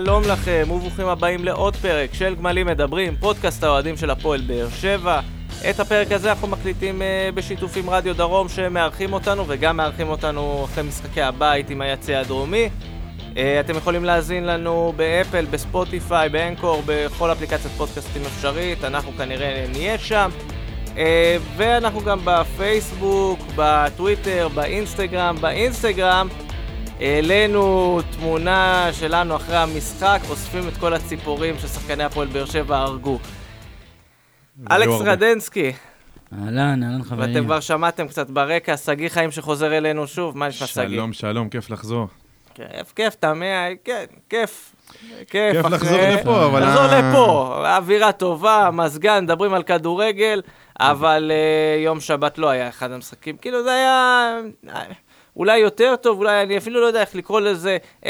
שלום לכם, וברוכים הבאים לעוד פרק של גמלים מדברים, פודקאסט האוהדים של הפועל באר שבע. את הפרק הזה אנחנו מקליטים uh, בשיתוף עם רדיו דרום שמארחים אותנו, וגם מארחים אותנו אחרי משחקי הבית עם היציא הדרומי. Uh, אתם יכולים להאזין לנו באפל, בספוטיפיי, באנקור, בכל אפליקציית פודקאסטים אפשרית, אנחנו כנראה נהיה שם. Uh, ואנחנו גם בפייסבוק, בטוויטר, באינסטגרם. באינסטגרם העלינו תמונה שלנו אחרי המשחק, אוספים את כל הציפורים ששחקני הפועל באר שבע הרגו. אלכס רדנסקי. אהלן, אהלן חברים. ואתם כבר שמעתם קצת ברקע, שגיא חיים שחוזר אלינו שוב, מה נשמע שגיא? שלום, שלום, כיף לחזור. כיף, כיף, תמה, כן, כיף. כיף, לחזור לפה, אבל... לחזור לפה, אווירה טובה, מזגן, מדברים על כדורגל, אבל uh, יום שבת לא היה אחד המשחקים, כאילו זה היה... אולי יותר טוב, אולי אני אפילו לא יודע איך לקרוא לזה 0-0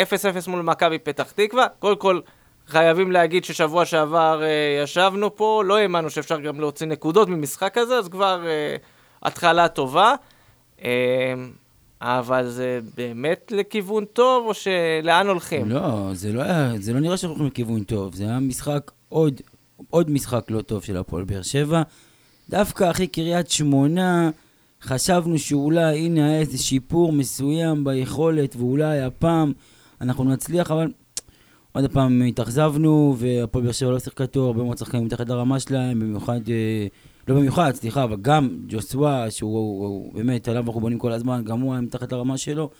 מול מכבי פתח תקווה. קודם כל, חייבים להגיד ששבוע שעבר uh, ישבנו פה, לא האמנו שאפשר גם להוציא נקודות ממשחק הזה, אז כבר uh, התחלה טובה. Uh, אבל זה באמת לכיוון טוב, או שלאן הולכים? לא, זה לא, היה, זה לא נראה שאנחנו הולכים לכיוון טוב. זה היה משחק, עוד, עוד משחק לא טוב של הפועל באר שבע. דווקא אחרי קריית שמונה, חשבנו שאולי הנה היה איזה שיפור מסוים ביכולת, ואולי הפעם אנחנו נצליח, אבל עוד פעם התאכזבנו, והפועל באר שבע לא שיחקה טוב, הרבה מאוד שחקנים מתחת לרמה שלהם, במיוחד, אה, לא במיוחד, סליחה, אבל גם ג'וסווה, שהוא הוא, הוא, באמת, עליו אנחנו בונים כל הזמן, גם הוא היה מתחת לרמה שלו,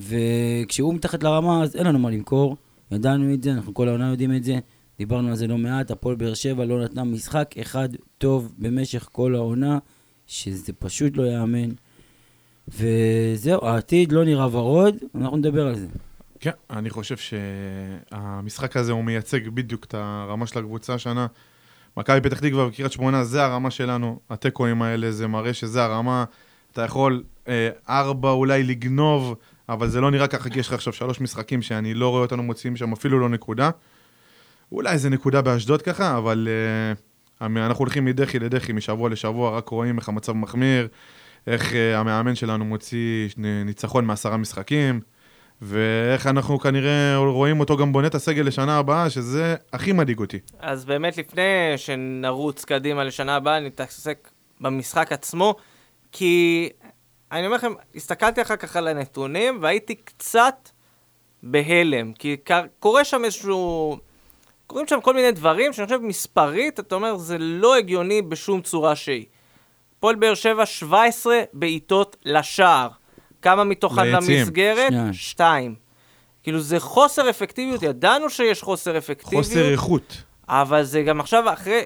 וכשהוא מתחת לרמה, אז אין לנו מה למכור, ידענו את זה, אנחנו כל העונה יודעים את זה, דיברנו על זה לא מעט, הפועל באר שבע לא נתנה משחק אחד טוב במשך כל העונה. שזה פשוט לא ייאמן. וזהו, העתיד לא נראה ורוד, אנחנו נדבר על זה. כן, אני חושב שהמשחק הזה הוא מייצג בדיוק את הרמה של הקבוצה השנה. מכבי פתח תקווה וקריית שמונה, זה הרמה שלנו. התיקואים האלה, זה מראה שזה הרמה. אתה יכול אה, ארבע אולי לגנוב, אבל זה לא נראה ככה, כי יש לך עכשיו שלוש משחקים שאני לא רואה אותנו מוציאים שם אפילו לא נקודה. אולי זה נקודה באשדוד ככה, אבל... אה, אנחנו הולכים מדחי לדחי, משבוע לשבוע, רק רואים איך המצב מחמיר, איך uh, המאמן שלנו מוציא ניצחון מעשרה משחקים, ואיך אנחנו כנראה רואים אותו גם בונה את הסגל לשנה הבאה, שזה הכי מדאיג אותי. אז באמת לפני שנרוץ קדימה לשנה הבאה, נתעסק במשחק עצמו, כי אני אומר לכם, הסתכלתי אחר כך על הנתונים, והייתי קצת בהלם, כי קורה שם איזשהו... קורים שם כל מיני דברים שאני חושב מספרית, אתה אומר, זה לא הגיוני בשום צורה שהיא. פועל באר שבע, 17 בעיטות לשער. כמה מתוכן למסגרת? שתיים. כאילו זה חוסר אפקטיביות, ידענו שיש חוסר אפקטיביות. חוסר איכות. אבל זה גם עכשיו, אחרי,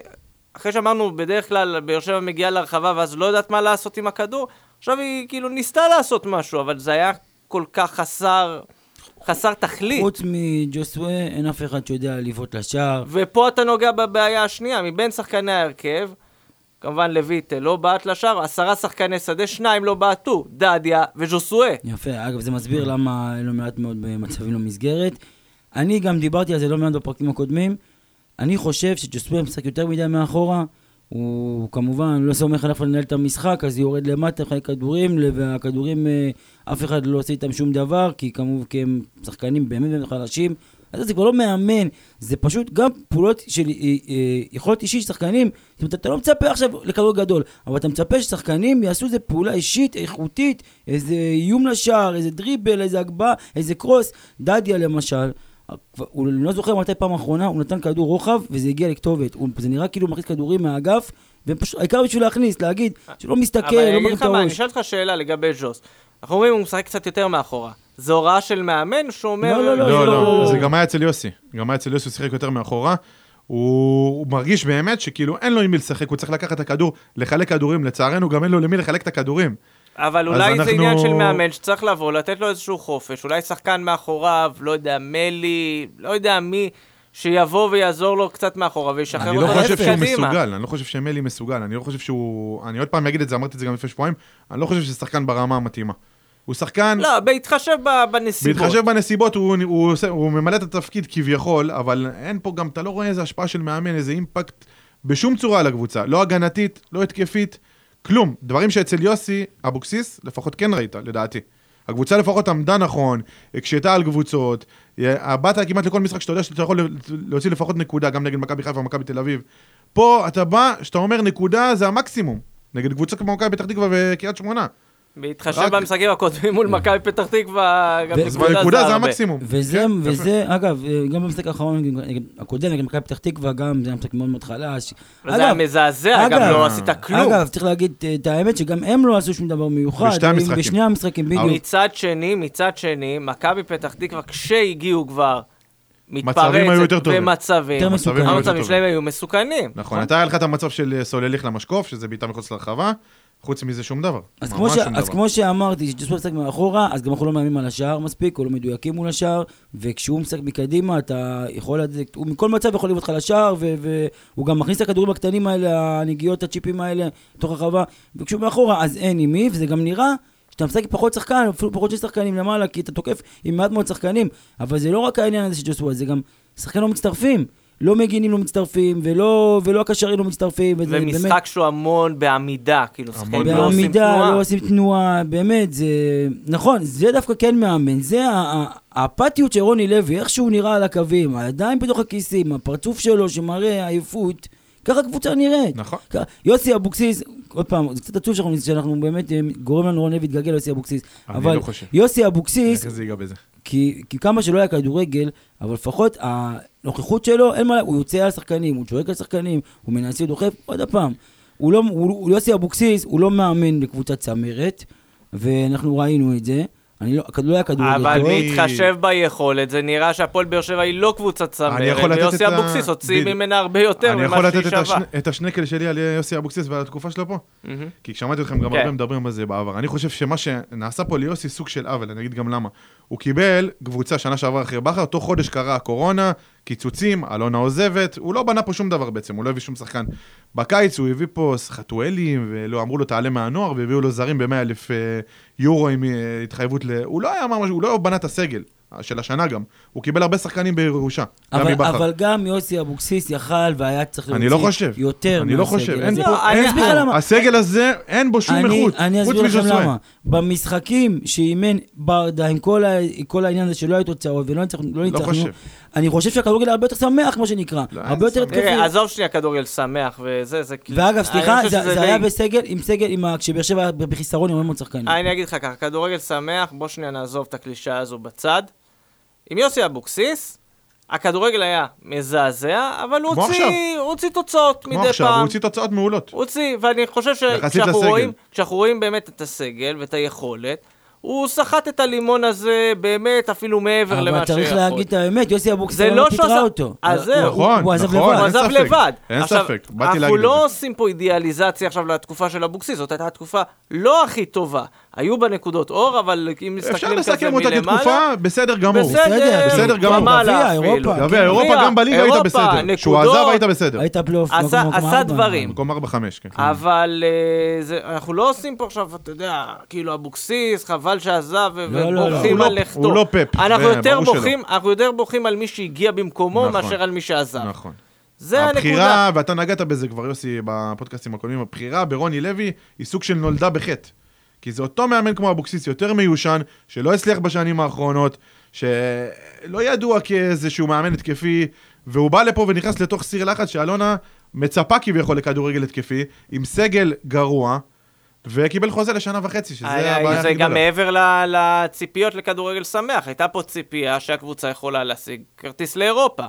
אחרי שאמרנו, בדרך כלל באר שבע מגיעה להרחבה ואז לא יודעת מה לעשות עם הכדור, עכשיו היא כאילו ניסתה לעשות משהו, אבל זה היה כל כך חסר... חסר תכלית. חוץ מג'וסווה, אין אף אחד שיודע לבעוט לשער. ופה אתה נוגע בבעיה השנייה, מבין שחקני ההרכב, כמובן לויטה לא בעט לשער, עשרה שחקני שדה, שניים לא בעטו, דדיה וז'וסואה. יפה, אגב, זה מסביר למה אין לו מעט מאוד מצבים למסגרת. אני גם דיברתי על זה לא מעט בפרקים הקודמים. אני חושב שג'וסואה משחק יותר מדי מאחורה. הוא כמובן לא סומך עליו לנהל את המשחק, אז יורד למטה, חלק כדורים, והכדורים, אה, אף אחד לא עושה איתם שום דבר, כי כמובן, כי הם שחקנים באמת חלשים. אז זה כבר לא מאמן, זה פשוט גם פעולות של אה, אה, יכולת אישית של שחקנים. זאת אומרת, אתה לא מצפה עכשיו לכדור גדול, אבל אתה מצפה ששחקנים יעשו איזה פעולה אישית, איכותית, איזה איום לשער, איזה דריבל, איזה הגבהה, איזה קרוס. דדיה למשל, הוא לא זוכר מתי פעם אחרונה, הוא נתן כדור רוחב וזה הגיע לכתובת. הוא, זה נראה כאילו הוא מכניס כדורים מהאגף, והעיקר בשביל להכניס, להגיד שלא מסתכל, לא מרים את הראש. אני אשאל אותך שאלה לגבי ז'וס. אנחנו אומרים הוא משחק קצת יותר מאחורה. זו הוראה של מאמן שהוא אומר... לא, לא, לא, לא, לא, זה גם היה אצל יוסי. גם היה אצל יוסי, הוא שיחק יותר מאחורה. הוא, הוא מרגיש באמת שכאילו אין לו עם מי לשחק, הוא צריך לקחת את הכדור, לחלק כדורים, לצערנו גם אין לו למי לחלק את הכדורים. אבל אולי אנחנו... זה עניין של מאמן שצריך לבוא, לתת לו איזשהו חופש, אולי שחקן מאחוריו, לא יודע, מלי, לא יודע מי, שיבוא ויעזור לו קצת מאחורה וישחרר אותו קדימה. אני לא חושב שהוא מסוגל, אני לא חושב שמלי מסוגל, אני לא חושב שהוא... אני עוד פעם אגיד את זה, אמרתי את זה גם לפני שבועיים, אני לא חושב שזה שחקן ברמה המתאימה. הוא שחקן... לא, בהתחשב בנסיבות. בהתחשב בנסיבות, הוא, הוא, הוא, הוא ממלא את התפקיד כביכול, אבל אין פה גם, אתה לא רואה איזה השפעה של מאמן, איזה אימפקט בשום צורה על הקבוצה. לא הגנתית, לא התקפית. כלום. דברים שאצל יוסי אבוקסיס, לפחות כן ראית, לדעתי. הקבוצה לפחות עמדה נכון, הקשתה על קבוצות, באת כמעט לכל משחק שאתה יודע שאתה יכול להוציא לפחות נקודה, גם נגד מכבי חיפה ומכבי תל אביב. פה אתה בא, שאתה אומר נקודה זה המקסימום, נגד קבוצה כמו מכבי פתח תקווה וקריית שמונה. בהתחשב במשחקים הקודמים מול מכבי פתח תקווה, גם נקודה זה. המקסימום. וזה, כן, וזה, אגב, גם במשחק האחרון, הקודם, נגד מכבי פתח תקווה, גם זה היה משחק מאוד מאוד חלש. וזה היה מזעזע, גם אגב, לא עשית כלום. אגב, צריך להגיד את האמת שגם הם לא עשו שום דבר מיוחד. בשתי הם- המשחקים. בשני המשחקים, בדיוק. מצד שני, מצד שני, מכבי פתח תקווה, כשהגיעו כבר, מצבים היו יותר טובים. ומצבים, יותר מסוכנים. היו יותר המצבים. שלהם היו מסוכנים. נכון, אתה היה לך את המצב של סולליך למשקוף, שזה בעיטה מחוץ לרחבה, חוץ מזה שום דבר. אז, כמו, ש... שום אז דבר. כמו שאמרתי, שג'וספו משחק מאחורה, אז גם אנחנו לא מאיימים על השער מספיק, או לא מדויקים מול השער, וכשהוא משחק מקדימה, אתה יכול, לד- הוא מכל מצב יכול לבעוט לך לשער, ו- והוא גם מכניס את הכדורים הקטנים האלה, הנגיעות, הצ'יפים האלה, לתוך הרחבה, וכשהוא מאחורה, אז אין עם מי, וזה גם נראה שאתה משחק פחות שחקן, אפילו פחות של שחקנים למעלה, כי אתה תוקף עם מעט מאוד שחקנים, אבל זה לא רק העניין הזה של ג'וספו, זה גם שחקנים לא מצטרפים. לא מגינים לא מצטרפים, ולא, ולא הקשרים לא מצטרפים, וזה באמת... ומשחק שהוא המון בעמידה, כאילו, שחקנים לא עושים בעמידה, תנועה. לא עושים תנועה, באמת, זה... נכון, זה דווקא כן מאמן, זה ה- ה- האפתיות של רוני לוי, איך שהוא נראה על הקווים, הידיים בתוך הכיסים, הפרצוף שלו שמראה עייפות, ככה קבוצה נראית. נכון. ככה- יוסי אבוקסיס, עוד פעם, זה קצת עצוב שאנחנו, שאנחנו באמת, אה, גורם לנו רוני לוי להתגלגל ליוסי אבוקסיס, אני אבל לא חושב. יוסי אבוקסיס? כי, כי כמה שלא היה כדורגל, אבל לפחות הנוכחות שלו, אין מה, הוא יוצא על שחקנים, הוא צועק על שחקנים, הוא מנסה, הוא דוחף, עוד פעם. הוא לא, הוא, יוסי אבוקסיס, הוא לא מאמן בקבוצת צמרת, ואנחנו ראינו את זה. אני לא, לא היה כדורגל אבל. בהתחשב ביכולת, זה נראה שהפועל באר שבע היא לא קבוצת אני יכול צמרת, לתת ויוסי אבוקסיס הוציא. ממנה הרבה יותר אני יכול ממה לתת שהיא שווה. השני, את השנקל שלי על יוסי אבוקסיס ועל התקופה שלו פה? כי שמעתי אתכם גם כן. הרבה מדברים על זה בעבר. אני חושב שמה שנעשה פה ליוסי סוג של עוול, אני אגיד גם למה. הוא קיבל קבוצה שנה שעברה אחרי בכר, תוך חודש קרה הקורונה, קיצוצים, אלונה עוזבת, הוא לא בנה פה שום דבר בעצם, הוא לא הביא שום שחקן. בקיץ הוא הביא פה חתואלים, ולא אמרו לו תעלה מהנוער, והביאו לו זרים ב-100 אלף אה, יורו עם אה, התחייבות ל... הוא לא היה ממש, הוא לא בנה את הסגל, אה, של השנה גם. הוא קיבל הרבה שחקנים בירושה, גם אבל, מבכר. אבל גם יוסי אבוקסיס יכל והיה צריך אני לא להוציא חושב. יותר אני לא חושב. הזה. פה- לא, אין אני אסביר למה. הסגל הזה, אין בו שום אני, איכות. אני אסביר לכם. למה. במשחקים שאימן ברדה, עם כל, כל העניין הזה שלא היו תוצאות ולא ניצחנו, לא חושב. אני חושב שהכדורגל הרבה יותר שמח, מה שנקרא. לא, הרבה יותר. התקפי. תראה, עזוב שנייה כדורגל שמח וזה, זה כאילו... ואגב, סליחה, זה, שזה זה היה בסגל, עם סגל, עם ה... כשבאר שבע היה בחיסרון עם מאוד שחקנים. אני אגיד לך ככה, כדורגל שמח, בוא שנייה נעזוב את הקלישאה הזו בצד. עם יוסי אבוקסיס, הכדורגל היה מזעזע, אבל הוא הוציא. הוא הוציא תוצאות כמו מדי עכשיו, הוא פעם. הוציא תוצאות מעולות. הוא הוציא, ואני חושב שכשאנחנו. רואים, רואים באמת את הסגל ואת היכולת, הוא סחט את הלימון הזה באמת אפילו מעבר למה אבל שיכול. צריך להגיד את האמת, יוסי אבוקסיס זה לא לא פיטרה אותו. אז הוא- זהו. הוא- נכון, הוא עזב נכון. לבד. הוא אין עזב ספק, לבד. אין עכשיו, ספק, באתי אנחנו להגיד את לא זה. עושים פה אידיאליזציה עכשיו לתקופה של אבוקסיס, זאת הייתה תקופה לא הכי טובה. היו בה נקודות אור, אבל אם אפשר מסתכלים כזה לסכם אותה מלמעלה... כתקופה, בסדר גמור. בסדר, בסדר גמור. גביע. אירופה. גביע, אירופה גביע, גם בליגה היית אירופה, בסדר. כשהוא. עזב היית בסדר. היית פלייאוף עשה- מקום עשה ארבע. דברים. מקום 4-5, כן. אבל אה, זה, אנחנו לא עושים פה עכשיו, אתה יודע, כאילו אבוקסיס, חבל שעזב, לא, לא, לא. ובוכים על לכתו. הוא לא פפ, יותר. בוכים, אנחנו יותר בוכים על מי שהגיע במקומו, נכון. מאשר על מי שעזב. נכון. זה הנקודה. הבחירה, ואתה נגעת בזה כבר, יוסי, בפודקאסטים הקודמים, הבחירה ברוני לוי היא סוג של נולדה בחטא. כי זה אותו מאמן כמו אבוקסיס, יותר מיושן, שלא הצליח בשנים האחרונות, שלא ידוע כאיזשהו מאמן התקפי, והוא בא לפה ונכנס לתוך סיר לחץ שאלונה מצפה כביכול לכדורגל התקפי, עם סגל גרוע, וקיבל חוזה לשנה וחצי, שזה היה- הבעיה אה, זה הכי גם גדולה. מעבר לציפיות לכדורגל שמח. הייתה פה ציפייה שהקבוצה יכולה להשיג כרטיס לאירופה.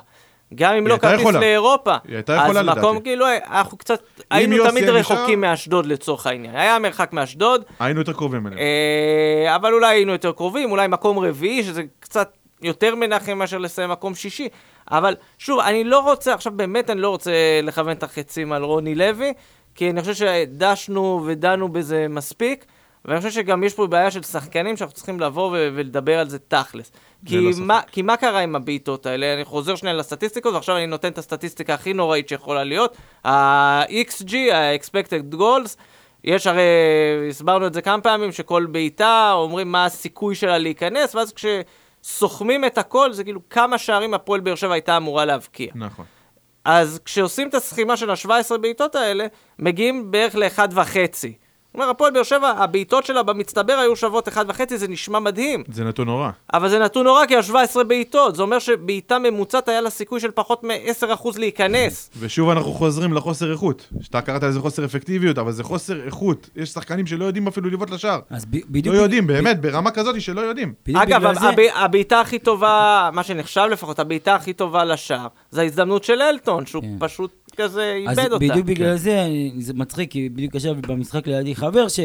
גם אם לא כרטיס. לאירופה. היא הייתה יכולה, אז מקום לדעתי. כאילו, אנחנו קצת, היינו תמיד רחוקים נשאר- מאשדוד לצורך העניין. היה מרחק מאשדוד, היינו יותר קרובים אליהם. אה, אבל אולי היינו יותר קרובים, אולי מקום רביעי, שזה קצת יותר מנחם מאשר לסיים מקום שישי. אבל שוב, אני לא רוצה, עכשיו באמת אני לא רוצה לכוון את החצים על רוני לוי, כי אני חושב שדשנו ודנו בזה מספיק, ואני חושב שגם יש פה בעיה של שחקנים שאנחנו צריכים לבוא ו- ולדבר על זה תכלס. כי, ספק. מה, כי מה קרה עם הבעיטות האלה? אני חוזר שנייה לסטטיסטיקות, ועכשיו אני נותן את הסטטיסטיקה הכי נוראית שיכולה להיות. ה-XG, ה-expected goals, יש הרי, הסברנו את זה כמה פעמים, שכל בעיטה, אומרים מה הסיכוי שלה להיכנס, ואז כשסוכמים את הכל, זה כאילו כמה שערים הפועל באר שבע הייתה אמורה להבקיע. נכון. אז כשעושים את הסכימה של ה-17 בעיטות האלה, מגיעים בערך לאחד וחצי. אומר, הפועל באר שבע, הבעיטות שלה במצטבר היו שוות 1.5, זה נשמע מדהים. זה נתון נורא. אבל זה נתון נורא, כי היו 17 בעיטות. זה אומר שבעיטה ממוצעת היה לה סיכוי של פחות מ-10% להיכנס. ושוב אנחנו חוזרים לחוסר איכות. שאתה קראת לזה חוסר אפקטיביות, אבל זה חוסר איכות. יש שחקנים שלא יודעים אפילו לבעוט לשער. אז ב- לא בדיוק... יודעים, באמת, ברמה כזאת שלא יודעים. בדיוק אגב, בגלל זה- הב- הבעיטה הכי טובה, מה שנחשב לפחות, הבעיטה הכי טובה לשער, זה ההזדמנות של אלטון, שהוא כן. פשוט כזה אז איבד אותה. בדיוק בגלל זה, אני- זה מצחיק, כי בדיוק ישב במשחק לידי חבר, ש...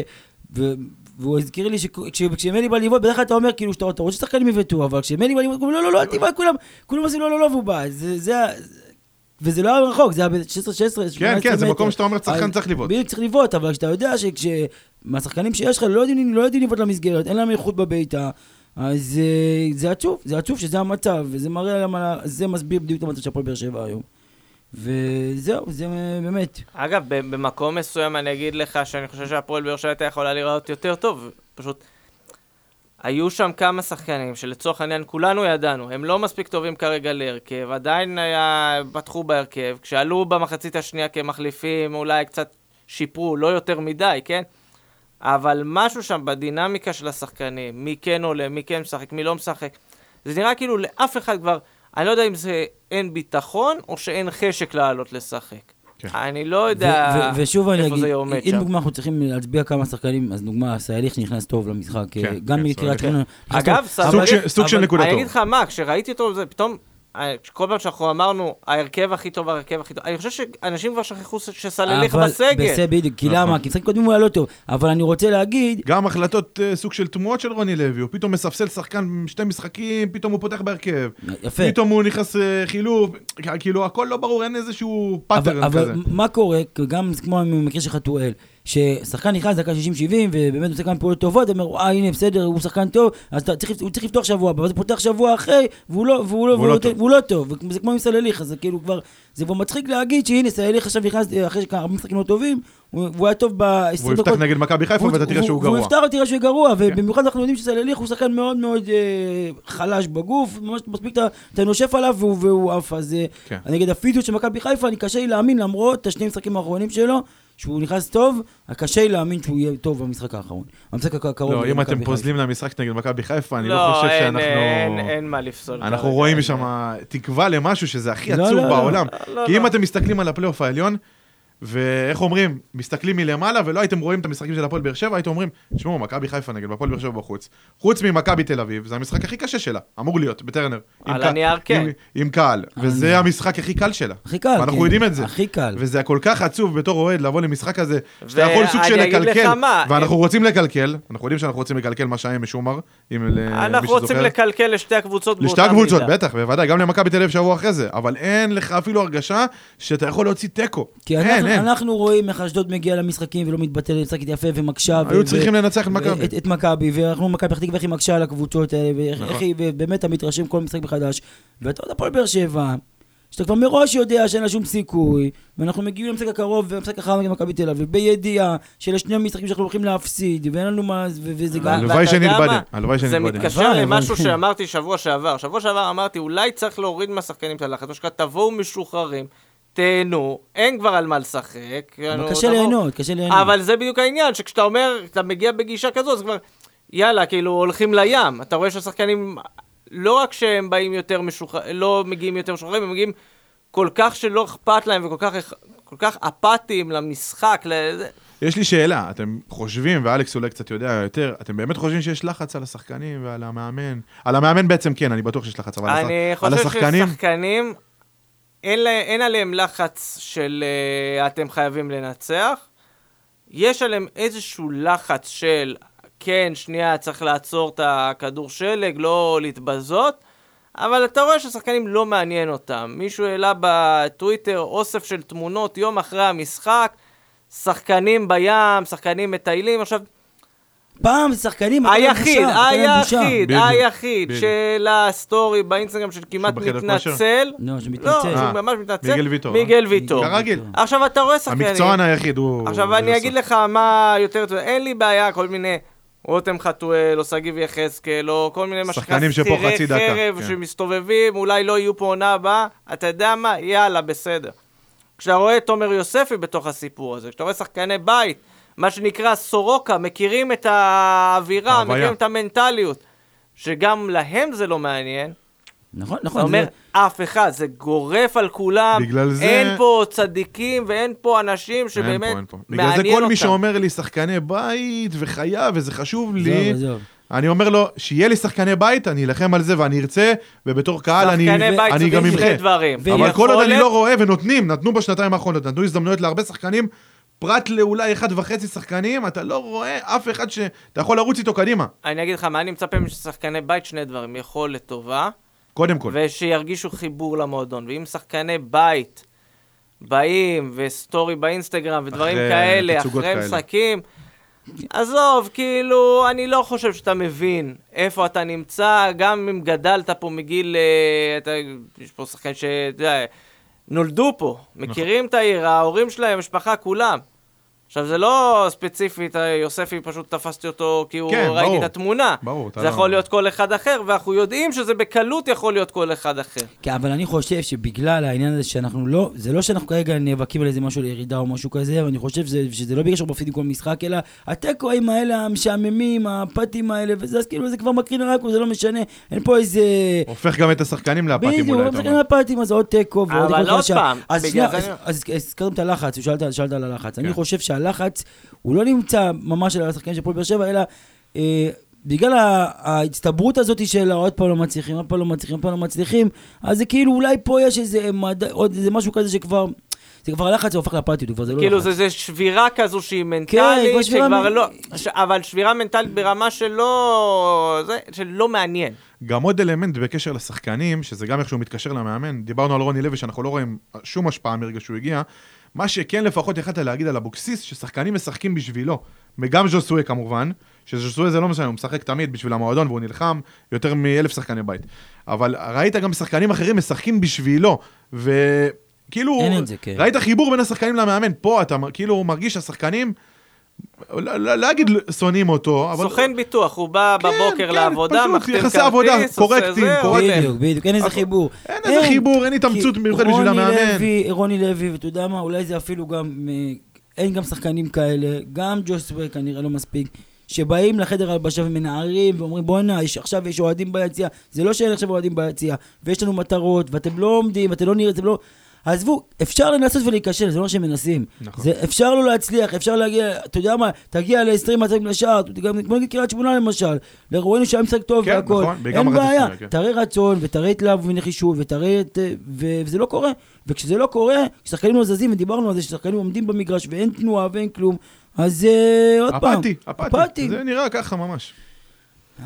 ו... והוא הזכיר לי שכשמני בא לבעוט, בדרך כלל אתה אומר, כאילו, שאתה אתה רוצה ששחקנים יבעטו, אבל כשמני בא לבעוט, הוא אומר, לא, לא, לא, אל תבעט, כולם, כולם עושים לא, לא, לא, והוא בא. זה, זה, וזה לא היה רחוק, זה היה ב-16, 16, 18 כן, כן, זה מטר. מקום שאתה אומר, שחקן אז- צריך לבעוט. בדיוק צריך לבעוט, אבל כשאתה יודע שמהשחקנים שיש לך לא יודעים, לא יודעים לבעוט למסגרת, אין להם איכות בבעיטה, אז אה, זה עצוב, זה עצוב שזה המצב, וזה מראה למה, זה מסביר בדיוק את המצב של הפועל באר שבע היום. וזהו, זה באמת. אגב, במקום מסוים אני אגיד לך שאני חושב שהפועל באר שבע הייתה יכולה להיראות יותר טוב, פשוט... היו שם כמה שחקנים שלצורך העניין כולנו ידענו, הם לא מספיק טובים כרגע להרכב, עדיין היה, פתחו בהרכב, כשעלו במחצית השנייה כמחליפים אולי קצת שיפרו, לא יותר מדי, כן? אבל משהו שם בדינמיקה של השחקנים, מי כן עולה, מי כן משחק, מי לא משחק, זה נראה כאילו לאף אחד כבר, אני לא יודע אם זה אין ביטחון או שאין חשק לעלות לשחק. כן. אני לא יודע ו- ו- ושוב אני איפה אגיד, זה עומד אם שם. דוגמה אנחנו צריכים להצביע כמה שחקנים, אז דוגמה, סייליך שנכנס טוב למשחק, כן, אה, גם כן, מקריית. שמונה. נכנס אגב, סוג של- סוג של נקודה אני טוב. אגיד לך מה, כשראיתי אותו, זה פתאום, כל פעם שאנחנו אמרנו, ההרכב הכי טוב, ההרכב הכי טוב, אני חושב שאנשים כבר שכחו שסלליך בסגל. בסדר, בדיוק, כי נכון. למה? כי משחקים קודמים הוא היה לא טוב. אבל אני רוצה להגיד, גם החלטות אה, סוג של תמוהות של רוני לוי, הוא פתאום מספסל שחקן שתי משחקים, פתאום הוא פותח בהרכב. יפה. פתאום הוא נכנס אה, חילוף, כאילו הכל לא ברור, אין איזשהו pattern כזה. אבל מה קורה, גם כמו במקרה של חתואל, ששחקן נכנס דקה 60-70 ובאמת עושה כמה פעולות טובות, אומר, אה הנה בסדר, הוא שחקן טוב, אז צריך, הוא צריך לפתוח שבוע הבא, ואז הוא פותח שבוע אחרי, והוא לא, והוא לא, והוא לא והוא טוב. והוא לא טוב, וזה כמו עם סלליך, אז זה כאילו כבר, זה כבר מצחיק להגיד שהנה סלליך עכשיו נכנס אחרי כמה משחקים לא טובים, הוא והוא היה טוב ב-20 והוא דקות. יפתח נגד מכבי חיפה והוא- ואתה תראה והוא- שהוא והוא גרוע. יפתח ותראה שהוא גרוע, ובמיוחד אנחנו יודעים שסלליך הוא שחקן מאוד מאוד אה, חלש בגוף, ממש מספיק אתה- נושף עליו והוא- והוא עף, אז אה, כן. נגד הפיזיות של מכבי חיפה, אני קשה לי להאמין, למרות השני משחקים האחרונים שלו, שהוא נכנס טוב, קשה לי להאמין שהוא יהיה טוב במשחק האחרון. המשחק הק- הקרוב. לא, אם אתם. פוזלים למשחק נגד מכבי חיפה, אני לא לא, חושב שאנחנו... אין, אין מה לפסול. אנחנו רואים. שם תקווה למשהו שזה הכי לא, עצוב לא, לא. בעולם. לא, כי אם לא. אתם מסתכלים על הפלייאוף העליון, ואיך אומרים, מסתכלים מלמעלה ולא הייתם רואים את המשחקים של הפועל באר שבע, הייתם אומרים, תשמעו, מכבי חיפה נגד הפועל באר שבע בחוץ. חוץ ממכבי תל אביב, זה המשחק הכי קשה שלה, אמור להיות, בטרנר. על הנייר, כן. עם- עם קהל, וזה הנייר. המשחק הכי קל שלה. הכי קל. ואנחנו כן. יודעים את זה. הכי קל. וזה כל כך עצוב בתור אוהד לבוא למשחק הזה, שאתה יכול סוג של ואני אגיד לקלקל, לך מה, ואנחנו הם- רוצים לקלקל, אנחנו יודעים שאנחנו רוצים לקלקל מה שהיה עם משומר, אנחנו רוצים. לקלקל לשתי הקבוצות לשתי באותה הקבוצות, מידה. בטח, בוודאי, גם למכבי תל אביב שבוע אחרי זה, אבל אין לך אפילו הרגשה שאתה יכול להוציא תיקו. כי אין, אנחנו, אין. אנחנו רואים איך אשדוד מגיע למשחקים ולא מתבטל, משחקת יפה ומקשה. היו צריכים לנצח את מכבי. את, מכבי, ואנחנו מכבי פתח תקווה איך היא מקשה על הקבוצות האלה, ואיך נכון. היא, ובאמת אתה מתרשם כל משחק מחדש. ואתה עוד הפועל באר שבע, שאתה כבר מראש יודע שאין לה שום סיכוי, ואנחנו מגיעים למשחק הקרוב והמשחק האחרון נגד מכבי תל אביב, בידיעה של השני המשחקים שאנחנו הולכים להפסיד, ואין לנו מה, וזה גם... הלוואי שנתבדה, מה? הלוואי זה שנתבדה. מתקשר הלוואי, למשהו שאמרתי שבוע שעבר. שבוע שעבר אמרתי, אולי צריך להוריד מהשחקנים את הלחץ, או שכאלה, תבואו משוחררים, תהנו, אין כבר על מה לשחק. אבל יענו, קשה. ליהנות, קשה ליהנות. אבל זה בדיוק העניין, שכשאתה אומר, אתה מגיע בגישה כזאת, זה כבר, יאללה, כאילו, הולכים לים. אתה רואה שהשחקנים, לא רק שהם באים יותר משוחררים, לא מגיעים יותר משוחררים, הם מגיעים כל כך שלא אכפת להם וכל כך, כל כך אפאתיים למשחק, לזה. יש לי שאלה, אתם חושבים, ואלכס אולי קצת יודע יותר, אתם באמת חושבים שיש לחץ על השחקנים ועל המאמן? על המאמן בעצם כן, אני בטוח שיש לחץ, אבל על אני הש- על חושב השחקנים, ששחקנים, אין, לה, אין עליהם לחץ של uh, אתם חייבים לנצח. יש עליהם איזשהו לחץ של, כן, שנייה, צריך לעצור את הכדור שלג, לא להתבזות, אבל אתה רואה שהשחקנים לא מעניין אותם. מישהו העלה בטוויטר אוסף של תמונות יום אחרי המשחק, שחקנים בים, שחקנים מטיילים. עכשיו, פעם שחקנים... היחיד. היחיד, היחיד, באינסטגרם של כמעט שהוא בחדר כושר? מתנצל. לא, שמתנצל. לא, שהוא אה, ממש מתנצל. מיגל ויטור, אה? מיגל ויטור. כרגיל. עכשיו אתה רואה שחקנים. המקצוען היחיד הוא... עכשיו אני אגיד. לך מה יותר טוב, אין לי בעיה, כל מיני רותם חתואל, או שגיב יחזקאל, או כל מיני מה שחקנים שפה שכירי חצי דקה, חרב כן. שמסתובבים, אולי לא יהיו פה עונה הבאה, אתה יודע מה? יאללה, בסדר. כשאתה רואה את תומר יוספי בתוך הסיפור הזה, כשאתה רואה שחקני בית מה שנקרא סורוקה, מכירים את האווירה, ההוויה. מכירים את המנטליות, שגם להם זה לא מעניין. נכון, אתה נכון. אומר, זה- אף אחד, זה גורף על כולם. בגלל זה- אין פה צדיקים ואין פה אנשים אין שבאמת פה, אין פה. בגלל מעניין זה אותם. כל מי שאומר לי שחקני בית וחייב וזה חשוב לי, עזוב, עזוב. אני אומר לו, שיהיה לי שחקני בית, אני אלחם על זה ואני ארצה, ובתור קהל אני, בית אני זה גם אמחה. אבל כל עוד אני לא רואה, ונותנים, נתנו בשנתיים האחרונות, נתנו הזדמנויות להרבה שחקנים, פרט לאולי אחד וחצי שחקנים, אתה לא רואה אף אחד שאתה יכול לרוץ איתו קדימה, אני אגיד לך, מה אני מצפה משחקני בית? שני דברים. יכולת טובה, קודם כל. ושירגישו חיבור למועדון. ואם שחקני בית באים, וסטורי באינסטגרם, ודברים אחרי כאלה, אחרי כאלה. משחקים, עזוב, כאילו, אני לא חושב שאתה מבין איפה אתה נמצא, גם אם גדלת פה מגיל... אה, אתה, יש פה שאתה יודע, נולדו פה, נכון. מכירים את העיר, ההורים שלהם, משפחה, כולם. עכשיו, זה לא ספציפית, אה, יוספי, פשוט תפסתי אותו כי הוא כן, ראיתי ברור. את התמונה. ברור, זה לא- יכול להיות כל אחד אחר, ואנחנו יודעים שזה בקלות יכול להיות כל אחד אחר. כן, אבל אני חושב שבגלל העניין הזה שאנחנו לא, זה לא שאנחנו כרגע נאבקים על איזה משהו לירידה או משהו כזה, אבל אני חושב שזה, שזה לא בגלל שאנחנו מפסידים כל משחק, אלא התיקואים האלה, המשעממים, הפתים האלה, וזה, אז כאילו זה כבר מקרין רק, זה לא משנה, אין פה איזה... הופך גם את השחקנים בדיוק, אולי, אתה משחק אומר. הפתים, אז עוד תיקו ועוד אבל תיקו עוד חדשה. פעם, אז בגלל שנייה, זה אז- אני- אז הזכרתם את הלחץ, שאלת שאלת על הלחץ. אני. חושב שהלחץ, הוא לא נמצא ממש על השחקנים של הפועל באר שבע, אלא... אה, בגלל ה- ההצטברות הזאת של עוד פעם לא מצליחים, עוד פעם לא מצליחים, עוד פעם לא מצליחים, אז זה כאילו אולי פה יש איזה מדע, עוד איזה משהו כזה שכבר, זה כבר הלחץ, זה הופך לאפתיות, הוא כבר זה לא כאילו לחץ. זה, זה שבירה כזו שהיא כבר מנטלית, שבירה שכבר מ- לא... ש... אבל שבירה מנטלית ברמה שלא... זה, שלא מעניין. גם עוד אלמנט בקשר לשחקנים, שזה גם איכשהו מתקשר למאמן, דיברנו על רוני לוי שאנחנו לא רואים שום השפעה מרגע שהוא הגיע, מה שכן לפחות יכלת להגיד על אבוקסיס, ששחקנים משחקים בשבילו, וגם ז'וסוי כמובן, שז'וסוי זה לא משנה, הוא משחק תמיד בשביל המועדון והוא נלחם יותר מאלף שחקני בית. אבל ראית גם שחקנים אחרים משחקים בשבילו, וכאילו, כן. ראית חיבור בין השחקנים למאמן, פה אתה כאילו מרגיש שהשחקנים, לא, לא, לא אגיד שונאים אותו, אבל... סוכן ביטוח, הוא בא כן, בבוקר כן, לעבודה, מחתים יחסי כרטיס, עבודה, עושה קורקטים, זה, קורקטים. הולך. בדיוק, בדיוק, אין איזה אבל- חיבור. אין איזה חיבור, אין התאמצות מיוחדת בשביל המאמן. רוני לוי, ואתה יודע מה, אולי זה אפילו גם, אין גם שחקנים כאלה, גם ג'וסווה כנראה לא מספיק, שבאים לחדר הלבשה ומנערים ואומרים בואנה, יש- עכשיו יש אוהדים ביציע, זה לא שאין עכשיו אוהדים ביציע, ויש לנו מטרות, ואתם לא עומדים, ואתם לא נראים, אתם לא... עזבו, אפשר לנסות ולהיכשל, זה לא שהם מנסים. נכון. זה, אפשר לא להצליח, אפשר להגיע, אתה יודע מה, תגיע ל-20 מצבים לשער, גם כמו נגיד קריית שמונה למשל, ראינו שהיה משחק טוב כן, והכל, נכון, אין בעיה, כן. תראה רצון ותראה התלהב ונחישות ותראה את... ו- וזה לא קורה. וכשזה לא קורה, כששחקנים לא זזים, ודיברנו על זה ששחקנים עומדים במגרש ואין תנועה ואין כלום, אז אה, עוד פעם. אפאתי, אפאתי. זה נראה ככה ממש.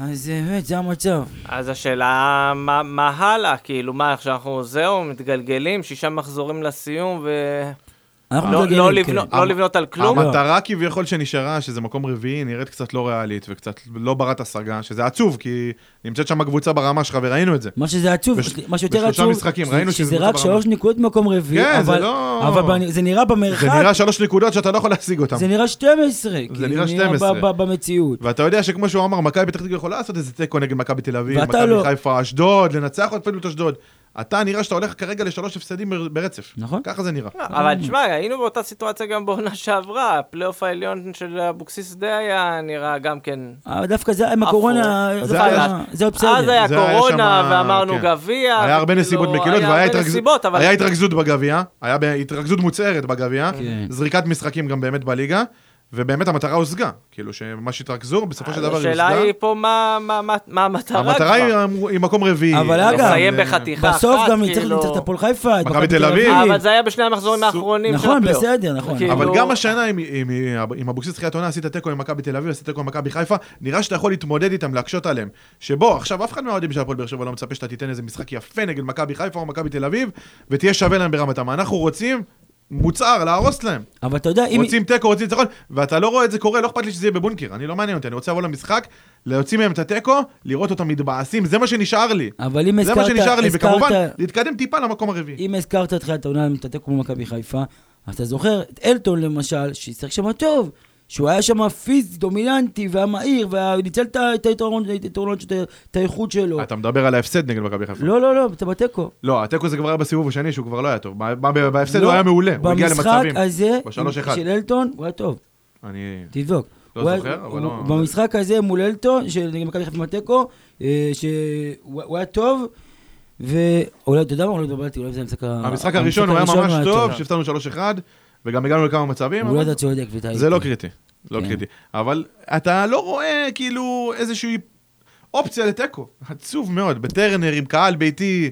אז אה, באמת, זה המצב. אז השאלה, מה, מה הלאה? כאילו, מה, עכשיו אנחנו, זהו, מתגלגלים, שישה מחזורים לסיום, ו... אנחנו לא, לא, כן. לבנות, לא לבנות על כלום? המטרה כביכול שנשארה, שזה מקום רביעי, נראית קצת לא ריאלית וקצת לא ברת השגה, שזה עצוב, כי נמצאת שם קבוצה ברמה שלך וראינו את זה. מה שזה עצוב, בש- מה שיותר בשלושה עצוב, משחקים, שזה- ראינו שזה שזה רק. שלוש נקודות במקום רביעי, כן, זה אבל- לא- אבל בנ- זה נראה במרחק, זה נראה שלוש נקודות שאתה לא יכול להשיג אותן. זה נראה 12, זה נראה 12. ב- ב- במציאות. ואתה יודע שכמו שהוא אמר, מכבי פתח תקווה יכולה לעשות איזה תיקו נגד מכבי תל אביב, מכבי לא. חיפה, אשדוד, לנצח עוד פעם את אשדוד. אתה נראה שאתה הולך כרגע לשלוש הפסדים בר- ברצף. נכון. ככה זה נראה. לא, אבל תשמע, היינו באותה סיטואציה גם בעונה שעברה, הפלייאוף העליון של אבוקסיס די היה נראה גם כן... אבל דווקא זה עם הקורונה. זה זה היה- בסדר. אז היה זה היה קורונה, ואמרנו כן. גביע. היה הרבה נסיבות מקילות, היה והיה התרכזות בגביע, היה התרכזות מוצהרת בגביע, כן. זריקת משחקים גם באמת בליגה, ובאמת המטרה הושגה. כאילו שמה שהתרכזו, בסופו של דבר היא השאלה הושגה. היא פה מה- מה מה- מה המטרה כבר. המטרה היא היא מקום רביעי. אבל אגב, לסיים בחתיכה בסוף אחת, גם נצטרך כאילו- לנצח את הפועל חיפה, את מכבי תל אביב. אבל זה היה בשני המחזורים האחרונים של נכון, הפלייאוף. בסדר, נכון. כאילו- אבל גם השנה עם אבוקסיס תחילת עונה עשית תיקו עם מכבי תל אביב, עשית תיקו עם מכבי חיפה, נראה שאתה יכול להתמודד איתם, להקשות עליהם. שבו, עכשיו אף אחד מהאוהדים של הפועל באר שבע לא מצפה שאתה תיתן איזה משחק יפה נגד מכבי חיפה או מכבי תל אביב, ותהיה שווה להם ברמתם. אנחנו רוצים מוצהר, להרוס להם. אבל אתה יודע, אם... רוצים תיקו, רוצים ניצחון, ואתה לא רואה את זה קורה, לא אכפת לי שזה יהיה בבונקר, אני לא מעניין אותי, אני רוצה לבוא למשחק, להוציא מהם את התיקו, לראות אותם מתבאסים, זה מה שנשאר לי. אבל אם זה מה הזכרת, שנשאר לי, וכמובן, הזכרת, להתקדם טיפה למקום הרביעי. אם הזכרת את תחילת העונה עם התיקו מול מכבי חיפה, אתה זוכר את אלטון למשל, שהשחק שם טוב, שהוא היה שם פיזי, דומיננטי, והיה מהיר, וניצל את היתרון, את האיכות שלו. אתה מדבר על ההפסד נגד מכבי חיפה. לא, לא, לא, אתה בתיקו. לא, התיקו זה כבר היה בסיבוב השני, שהוא כבר לא היה טוב. בהפסד לא, הוא היה מעולה, הוא הגיע במשחק למצבים. הזה, בשלוש אחד. של אלטון, הוא היה טוב. אני... תבדוק. לא זוכר, אבל לא- במשחק הזה מול אלטו, של נגד מכבי חיפה בתיקו, אה, שהוא הוא היה טוב, ואולי, אתה יודע מה? אולי התבלבלתי, אולי זה המשחק ה- המשחק הראשון הוא היה הראשון ממש טוב. שהפתענו 3-1, וגם הגענו לכמה מצבים, אולי אבל אתה צודק וטעיתי. זה לא קריטי. לא כן. קריטי. אבל אתה לא רואה כאילו איזושהי אופציה לתיקו. עצוב מאוד, בטרנר עם קהל ביתי.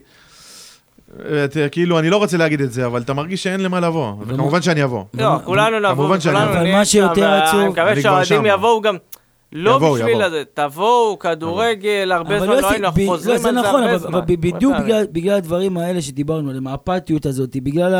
אתה, כאילו, אני לא רוצה להגיד את זה, אבל אתה מרגיש שאין למה לבוא. וכמובן שאני אבוא. לא, כולנו נבוא, כמובן שאני אבוא. אבל מה שיותר עצוב- מקווה אני כבר שהאוהדים. יבואו גם, לא יבואו, בשביל יבואו. הזה, תבואו, כדורגל, הרבה אבל זמן לא יוסי, היינו, אנחנו ב- חוזרים לא, זה על זה נכון, הרבה אבל- זמן. אבל ב- בדיוק הרבה בגלל- בגלל הדברים האלה שדיברנו עליהם, האפתיות הזאת, בגלל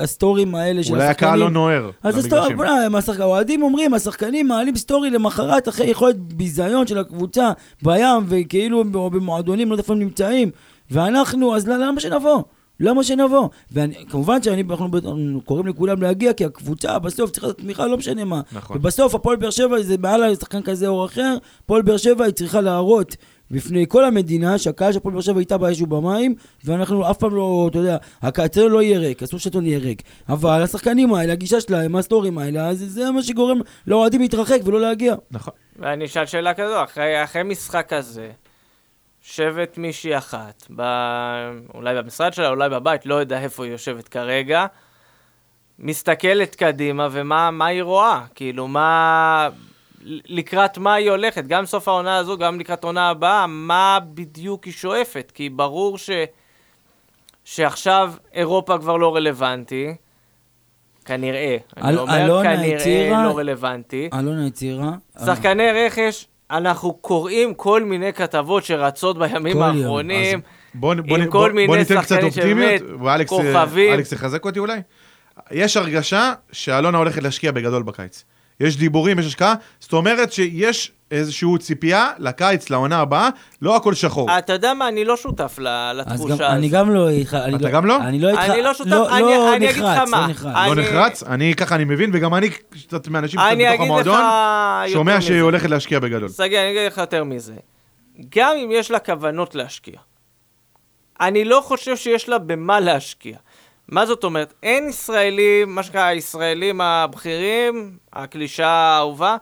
הסטורים האלה של אולי הקהל לא השחקנים. נוער. אז למגרשים. בוא'נה, הם השחק- האוהדים אומרים, השחקנים מעלים story למחרת אחרי יכולת ביזיון של הקבוצה בים, וכאילו הם במועדונים, לא יודע איפה הם נמצאים, ואנחנו, אז למה שנבוא? למה שנבוא? וכמובן שאנחנו קוראים לכולם להגיע, כי הקבוצה בסוף צריכה לתת תמיכה, לא משנה מה. נכון. ובסוף הפועל באר שבע זה מעל שחקן כזה או אחר, הפועל באר שבע היא צריכה להראות בפני כל המדינה שהקהל של הפועל באר שבע איתה באש ובמים, ואנחנו אף פעם לא, אתה יודע, הקהל לא יהיה ריק, אסור שאתון יהיה ריק. אבל השחקנים האלה, הגישה שלהם, הסטורים האלה, אז זה מה שגורם לאוהדים להתרחק ולא להגיע. נכון. ואני אשאל שאלה כזו, אחרי, אחרי משחק כזה, יושבת מישהי אחת, ב... אולי במשרד שלה, אולי בבית, לא יודע איפה היא יושבת כרגע, מסתכלת קדימה, ומה מה היא רואה? כאילו, מה... לקראת מה היא הולכת? גם סוף העונה הזו, גם לקראת העונה הבאה, מה בדיוק היא שואפת? כי ברור ש... שעכשיו אירופה כבר לא רלוונטי, כנראה. אני אל- אומר כנראה הצהירה- לא רלוונטי. אלונה הצהירה. שחקני רכש, אנחנו קוראים כל מיני כתבות שרצות בימים. האחרונים, בוא, בוא, עם בוא, כל בוא מיני ניתן קצת שחקנים אופטימיות, שבאמת ואלכס כוכבים. אלכס יחזק אותי אולי. יש הרגשה שאלונה הולכת להשקיע בגדול בקיץ. יש דיבורים, יש השקעה, זאת אומרת שיש איזושהי ציפייה לקיץ, לעונה הבאה, לא הכל שחור. אתה יודע מה, אני לא שותף לתחושה גם, אני הזאת. גם לא איתך. אתה גם לא? אני לא איתך. אני לא שותף, לא, אני- לא אני אגיד לך נחרץ, מה. לא נחרץ. אני- לא נחרץ, אני ככה אני מבין, וגם אני קצת מהאנשים קצת אני בתוך המועדון, שומע. שהיא הולכת להשקיע בגדול. שגיא, אני אגיד לך יותר מזה. גם אם יש לה כוונות להשקיע, אני לא חושב שיש לה במה להשקיע. מה זאת אומרת? אין ישראלים, מה שנקרא, הישראלים הבכירים, הקלישה האהובה,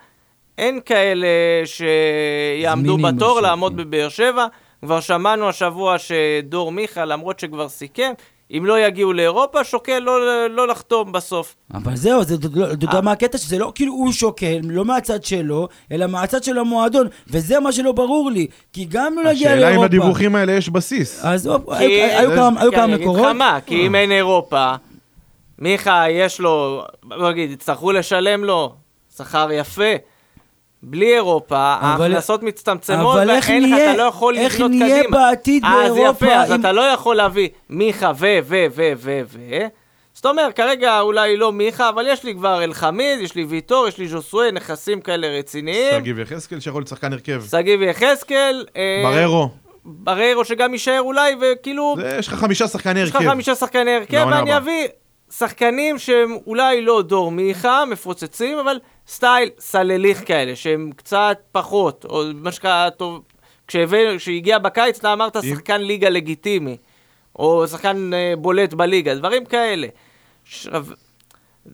אין כאלה שיעמדו בתור לעמוד. בבאר שבע. כבר שמענו השבוע שדור מיכה, למרות שכבר סיכם, אם לא יגיעו לאירופה, שוקל לא, לא לחתום בסוף. אבל זהו, זה- אתה יודע- אה. מה הקטע? שזה לא כאילו הוא שוקל, לא מהצד שלו, אלא מהצד של המועדון, וזה מה שלא ברור לי. כי גם לא נגיע השאלה אם לאירופה... לדיווחים האלה יש בסיס. אז הופ, כי- היו היו כמה היו כי כמה אני אגיד מקורות. לך מה, כי אם אין אירופה, מיכה, יש לו, בוא נגיד, יצטרכו לשלם לו שכר יפה. בלי אירופה, אבל- ההכנסות מצטמצמות, איך ואין לך, נהיה- אתה לא יכול איך לבנות נהיה קדימה. בעתיד אז באירופה יפה, אז אתה לא יכול להביא מיכה ו, ו, ו, ו, ו. זאת אומרת, כרגע אולי לא מיכה, אבל יש לי כבר אלחמיד, יש לי ויטור, יש לי ז'וסווה, נכסים כאלה רציניים. שגיב יחזקאל שיכול להיות שחקן הרכב. שגיב יחזקאל. אה, בררו. בררו שגם יישאר אולי, וכאילו... זה- יש לך חמישה שחקני יש לך הרכב. חמישה שחקני הרכב, ואני. אביא שחקנים שהם אולי לא דור מיכה, מפוצצים, אבל סטייל סלליך כאלה, שהם קצת פחות, או מה שקרה טוב, כשהגיע בקיץ אתה אמרת שחקן ליגה לגיטימי, או שחקן אה, בולט בליגה, דברים כאלה. עכשיו,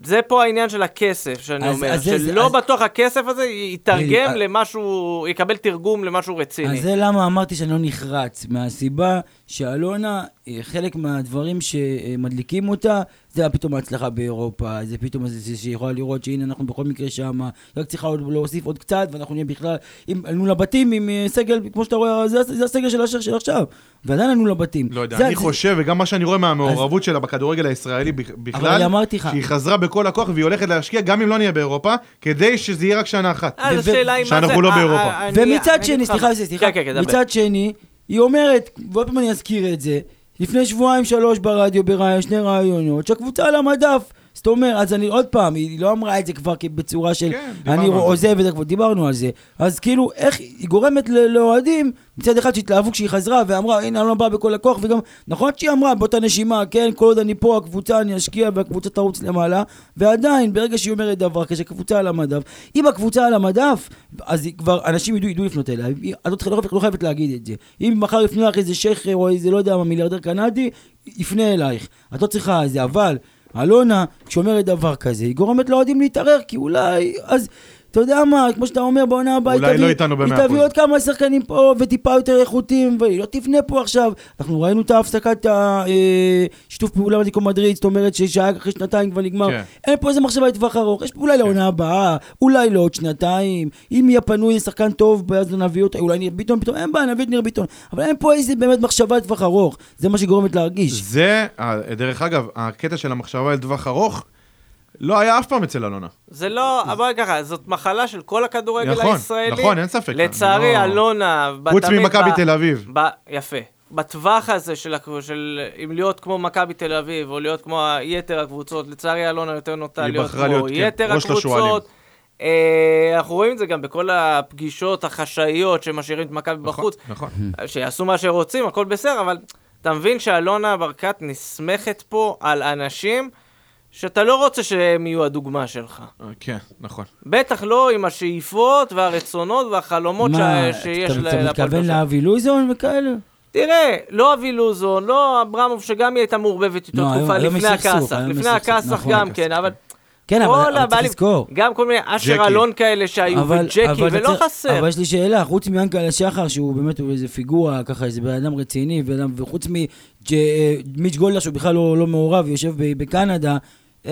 זה פה העניין של הכסף, שאני אז- אומר, אז שלא אז- בטוח הכסף הזה יתרגם אה, למשהו, יקבל תרגום למשהו רציני. אז זה למה אמרתי שאני לא נחרץ, מהסיבה שאלונה, אה, חלק מהדברים שמדליקים אותה, זה פתאום ההצלחה באירופה, זה פתאום זה זה שהיא יכולה לראות שהנה אנחנו בכל מקרה שם, רק צריכה עוד להוסיף עוד קצת, ואנחנו נהיה בכלל, אם עלינו לבתים עם אה, סגל, כמו שאתה רואה, זה, זה הסגל של של עכשיו, ועדיין עלינו לבתים. לא יודע, זה- אני זה- חושב, וגם מה שאני רואה מהמעורבות שלה בכדורגל הישראלי בכלל, אמרתי לך, שהיא חזרה בכל הכוח והיא הולכת להשקיע גם אם לא נהיה באירופה, כדי שזה יהיה רק שנה אחת. אז ו- השאלה היא מה זה... שאנחנו לא אה, באירופה. ומצד שני, סליחה, סליחה, כן, כן, כן. מצד שני, היא אומרת, ועוד פעם אני אזכיר את זה, לפני שבועיים שלוש ברדיו, ברעיון, שני רעיונות, שהקבוצה על המדף. זאת אומרת, אז אני עוד פעם, היא לא אמרה את זה כבר בצורה של כן, אני. עוזב את זה, כבר דיברנו על זה. אז כאילו, איך היא גורמת לאוהדים, מצד אחד שהתלהבו כשהיא חזרה ואמרה, הנה, אני לא באה בכל הכוח, וגם, נכון שהיא אמרה באותה נשימה, כן, כל עוד אני פה, הקבוצה, אני אשקיע והקבוצה תרוץ למעלה, ועדיין, ברגע שהיא אומרת דבר כזה, קבוצה על המדף, אם הקבוצה על המדף, אז כבר, אנשים ידעו, ידעו לפנות אליה. את לא לא חייבת להגיד את זה. אם מחר יפנה לך איזה שייח' או איזה, לא יודע מה, מיליארדר קנדי, יפנה אלייך. את לא צריכה את זה, אבל... אלונה, כשאומרת דבר כזה, היא גורמת לאוהדים להתערער, כי אולי, אז... אתה יודע מה, כמו שאתה אומר, בעונה הבאה היא אולי תביא, לא איתנו היא במאה תביא אחוז. עוד כמה שחקנים פה וטיפה יותר איכותיים, והיא לא תבנה פה עכשיו. אנחנו ראינו את ההפסקת השיתוף פעולה בדיקו מדריד, זאת אומרת ששעה אחרי שנתיים כבר נגמר. כן. אין פה איזה מחשבה לטווח ארוך, יש פה אולי לעונה הבאה, אולי לעוד שנתיים, אם יהיה פנוי לשחקן טוב, אז נביא אותו, אולי ניר ביטון פתאום, אין בעיה, נביא את ניר ביטון. אבל אין פה איזה באמת מחשבה לטווח ארוך, זה מה שגורמת להרגיש. זה, אה, דרך אגב, הקטע של המחשבה לטווח ארוך, לא היה אף פעם אצל אלונה. זה לא, אבל ככה, זאת מחלה של כל הכדורגל נכון, הישראלי. נכון, אין ספק. לצערי, לא- אלונה... חוץ ממכבי תל אביב. ב- יפה. בטווח הזה של, של אם להיות כמו מכבי תל אביב, או להיות כמו יתר הקבוצות, לצערי אלונה יותר נוטה להיות כמו להיות, כן, יתר לשועלים. הקבוצות. אה, אנחנו רואים את זה גם בכל הפגישות החשאיות שמשאירים את מכבי בחוץ. נכון. שיעשו מה שרוצים, הכל בסדר, אבל אתה מבין שאלונה ברקת נסמכת פה על אנשים שאתה לא רוצה שהם יהיו הדוגמה שלך. אה, כן, נכון. בטח לא עם השאיפות והרצונות והחלומות מה, ש... שיש אתה- אתה להפועל מתכוון באר שבע. לאבי לוזון וכאלה? תראה, לא אבי לוזון, לא אברמוב, שגם היא הייתה מעורבבת איתו לא, תקופה לפני יש לפני הקאסח נכון, גם הקאסח, כן, אבל כן, אבל כל אבל צריך לזכור. גם כל מיני אשר ג'קי. אלון כאלה שהיו, אבל- וג'קי, אבל אתה ולא חסר. אבל יש לי שאלה, חוץ מיאנקלה שחר, שהוא באמת הוא איזה פיגורה, ככה איזה בן אדם רציני, וחוץ ממיץ' גולדה, שהוא בכלל לא לא מעורב, יושב בקנדה, אה,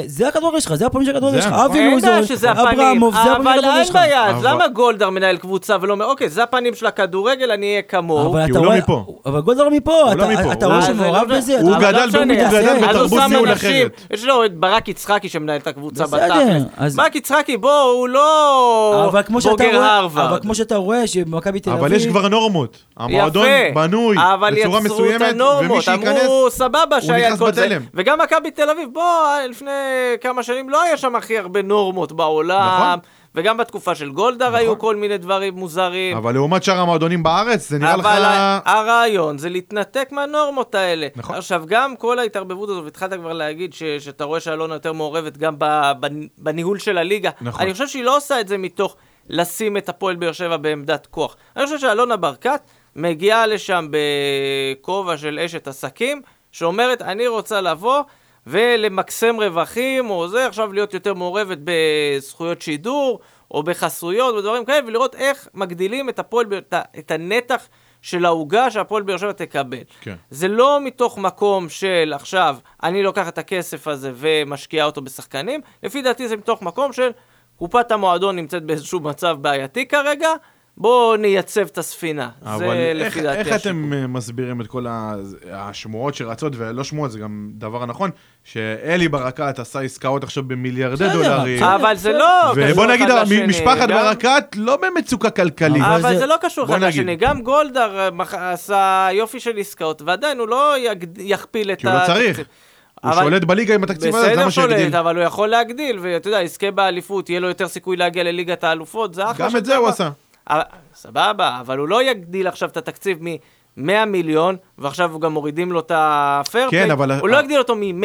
זה הכדורגל שלך, זה הפעמים של הכדורגל. שלך. אבי אין לוזון, אברמוב, זה הפעמים של אבל הכדורגל אין שלך. בעיה, אז אבל- למה גולדהר מנהל קבוצה ולא אומר, אוקיי, זה הפנים של הכדורגל, אני אהיה כמוהו. אבל כי הוא לא מפה. אבל גולדה לא מפה, הוא אתה- לא מפה. אתה הוא- רואה אה, שהוא מעורב בזה? הוא אתה- אבל גדל לא הוא הוא בתרבות ניהול אחרת. יש לו את ברק יצחקי שמנהל את הקבוצה בתכלס. ברק יצחקי, בוא, הוא לא אבל בוגר הרווארד. אבל כמו שאתה רואה שבמכבי תל אביב... אבל יש כבר נורמות. המועדון בנוי אבל בצורה מסוימת, ומי שייכנס... שהיה נכנס. בתלם. וגם מכבי תל אביב, בוא, לפני כמה שנים לא היה שם הכי הרבה נורמות בעולם. נכון. וגם בתקופה של גולדהר היו כל מיני דברים מוזרים. אבל לעומת שאר המועדונים בארץ, זה נראה לך... אבל הרעיון זה להתנתק מהנורמות האלה. נכון. עכשיו, גם כל ההתערבבות הזו, והתחלת כבר להגיד ש, שאתה רואה שאלונה יותר מעורבת גם בניהול של הליגה. נכון. אני חושב שהיא לא עושה את זה מתוך לשים את הפועל באר שבע בעמדת כוח. אני חושב שאלונה ברקת מגיעה לשם בכובע של אשת עסקים, שאומרת, אני רוצה לבוא ולמקסם רווחים, או זה, עכשיו להיות יותר מעורבת בזכויות שידור, או בחסויות, ודברים כאלה, ולראות איך מגדילים את הפועל, את הנתח של העוגה שהפועל באר שבע תקבל. כן. זה לא מתוך מקום של עכשיו, אני לוקח את הכסף הזה ומשקיע אותו בשחקנים, לפי דעתי זה מתוך מקום של קופת המועדון נמצאת באיזשהו מצב בעייתי כרגע, בואו נייצב את הספינה. אבל זה איך, לפי דעתי איך השיקול. אתם אה, מסבירים את כל ה- השמועות שרצות, ולא שמועות, זה גם דבר נכון, שאלי ברקת עשה עסקאות עכשיו במיליארדי בסדר, בסדר. אבל זה לא קשור ובוא נגיד, אחד לשני, משפחת גם- ברקת לא במצוקה כלכלית. אבל אבל זה- זה לא קשור בוא אחד נגיד. לשני, גם גולדהר אה, מח- עשה יופי של עסקאות, ועדיין הוא לא יגד- יכפיל את כי הוא לא צריך. הוא אבל- שולט בליגה עם התקציב הזה, זה בסדר מה שהגדיל. שולט, אבל הוא יכול להגדיל, ואתה יודע, יזכה באליפות, יהיה לו יותר סיכוי להגיע לליגת האלופות, זה אחלה גם של את זה הוא דבר. עשה. אבל- סבבה, אבל הוא לא יגדיל עכשיו את התקציב מ-100 מיליון, ועכשיו גם מורידים לו את הפייר כן, אבל- הוא לא יגדיל אותו מ-100,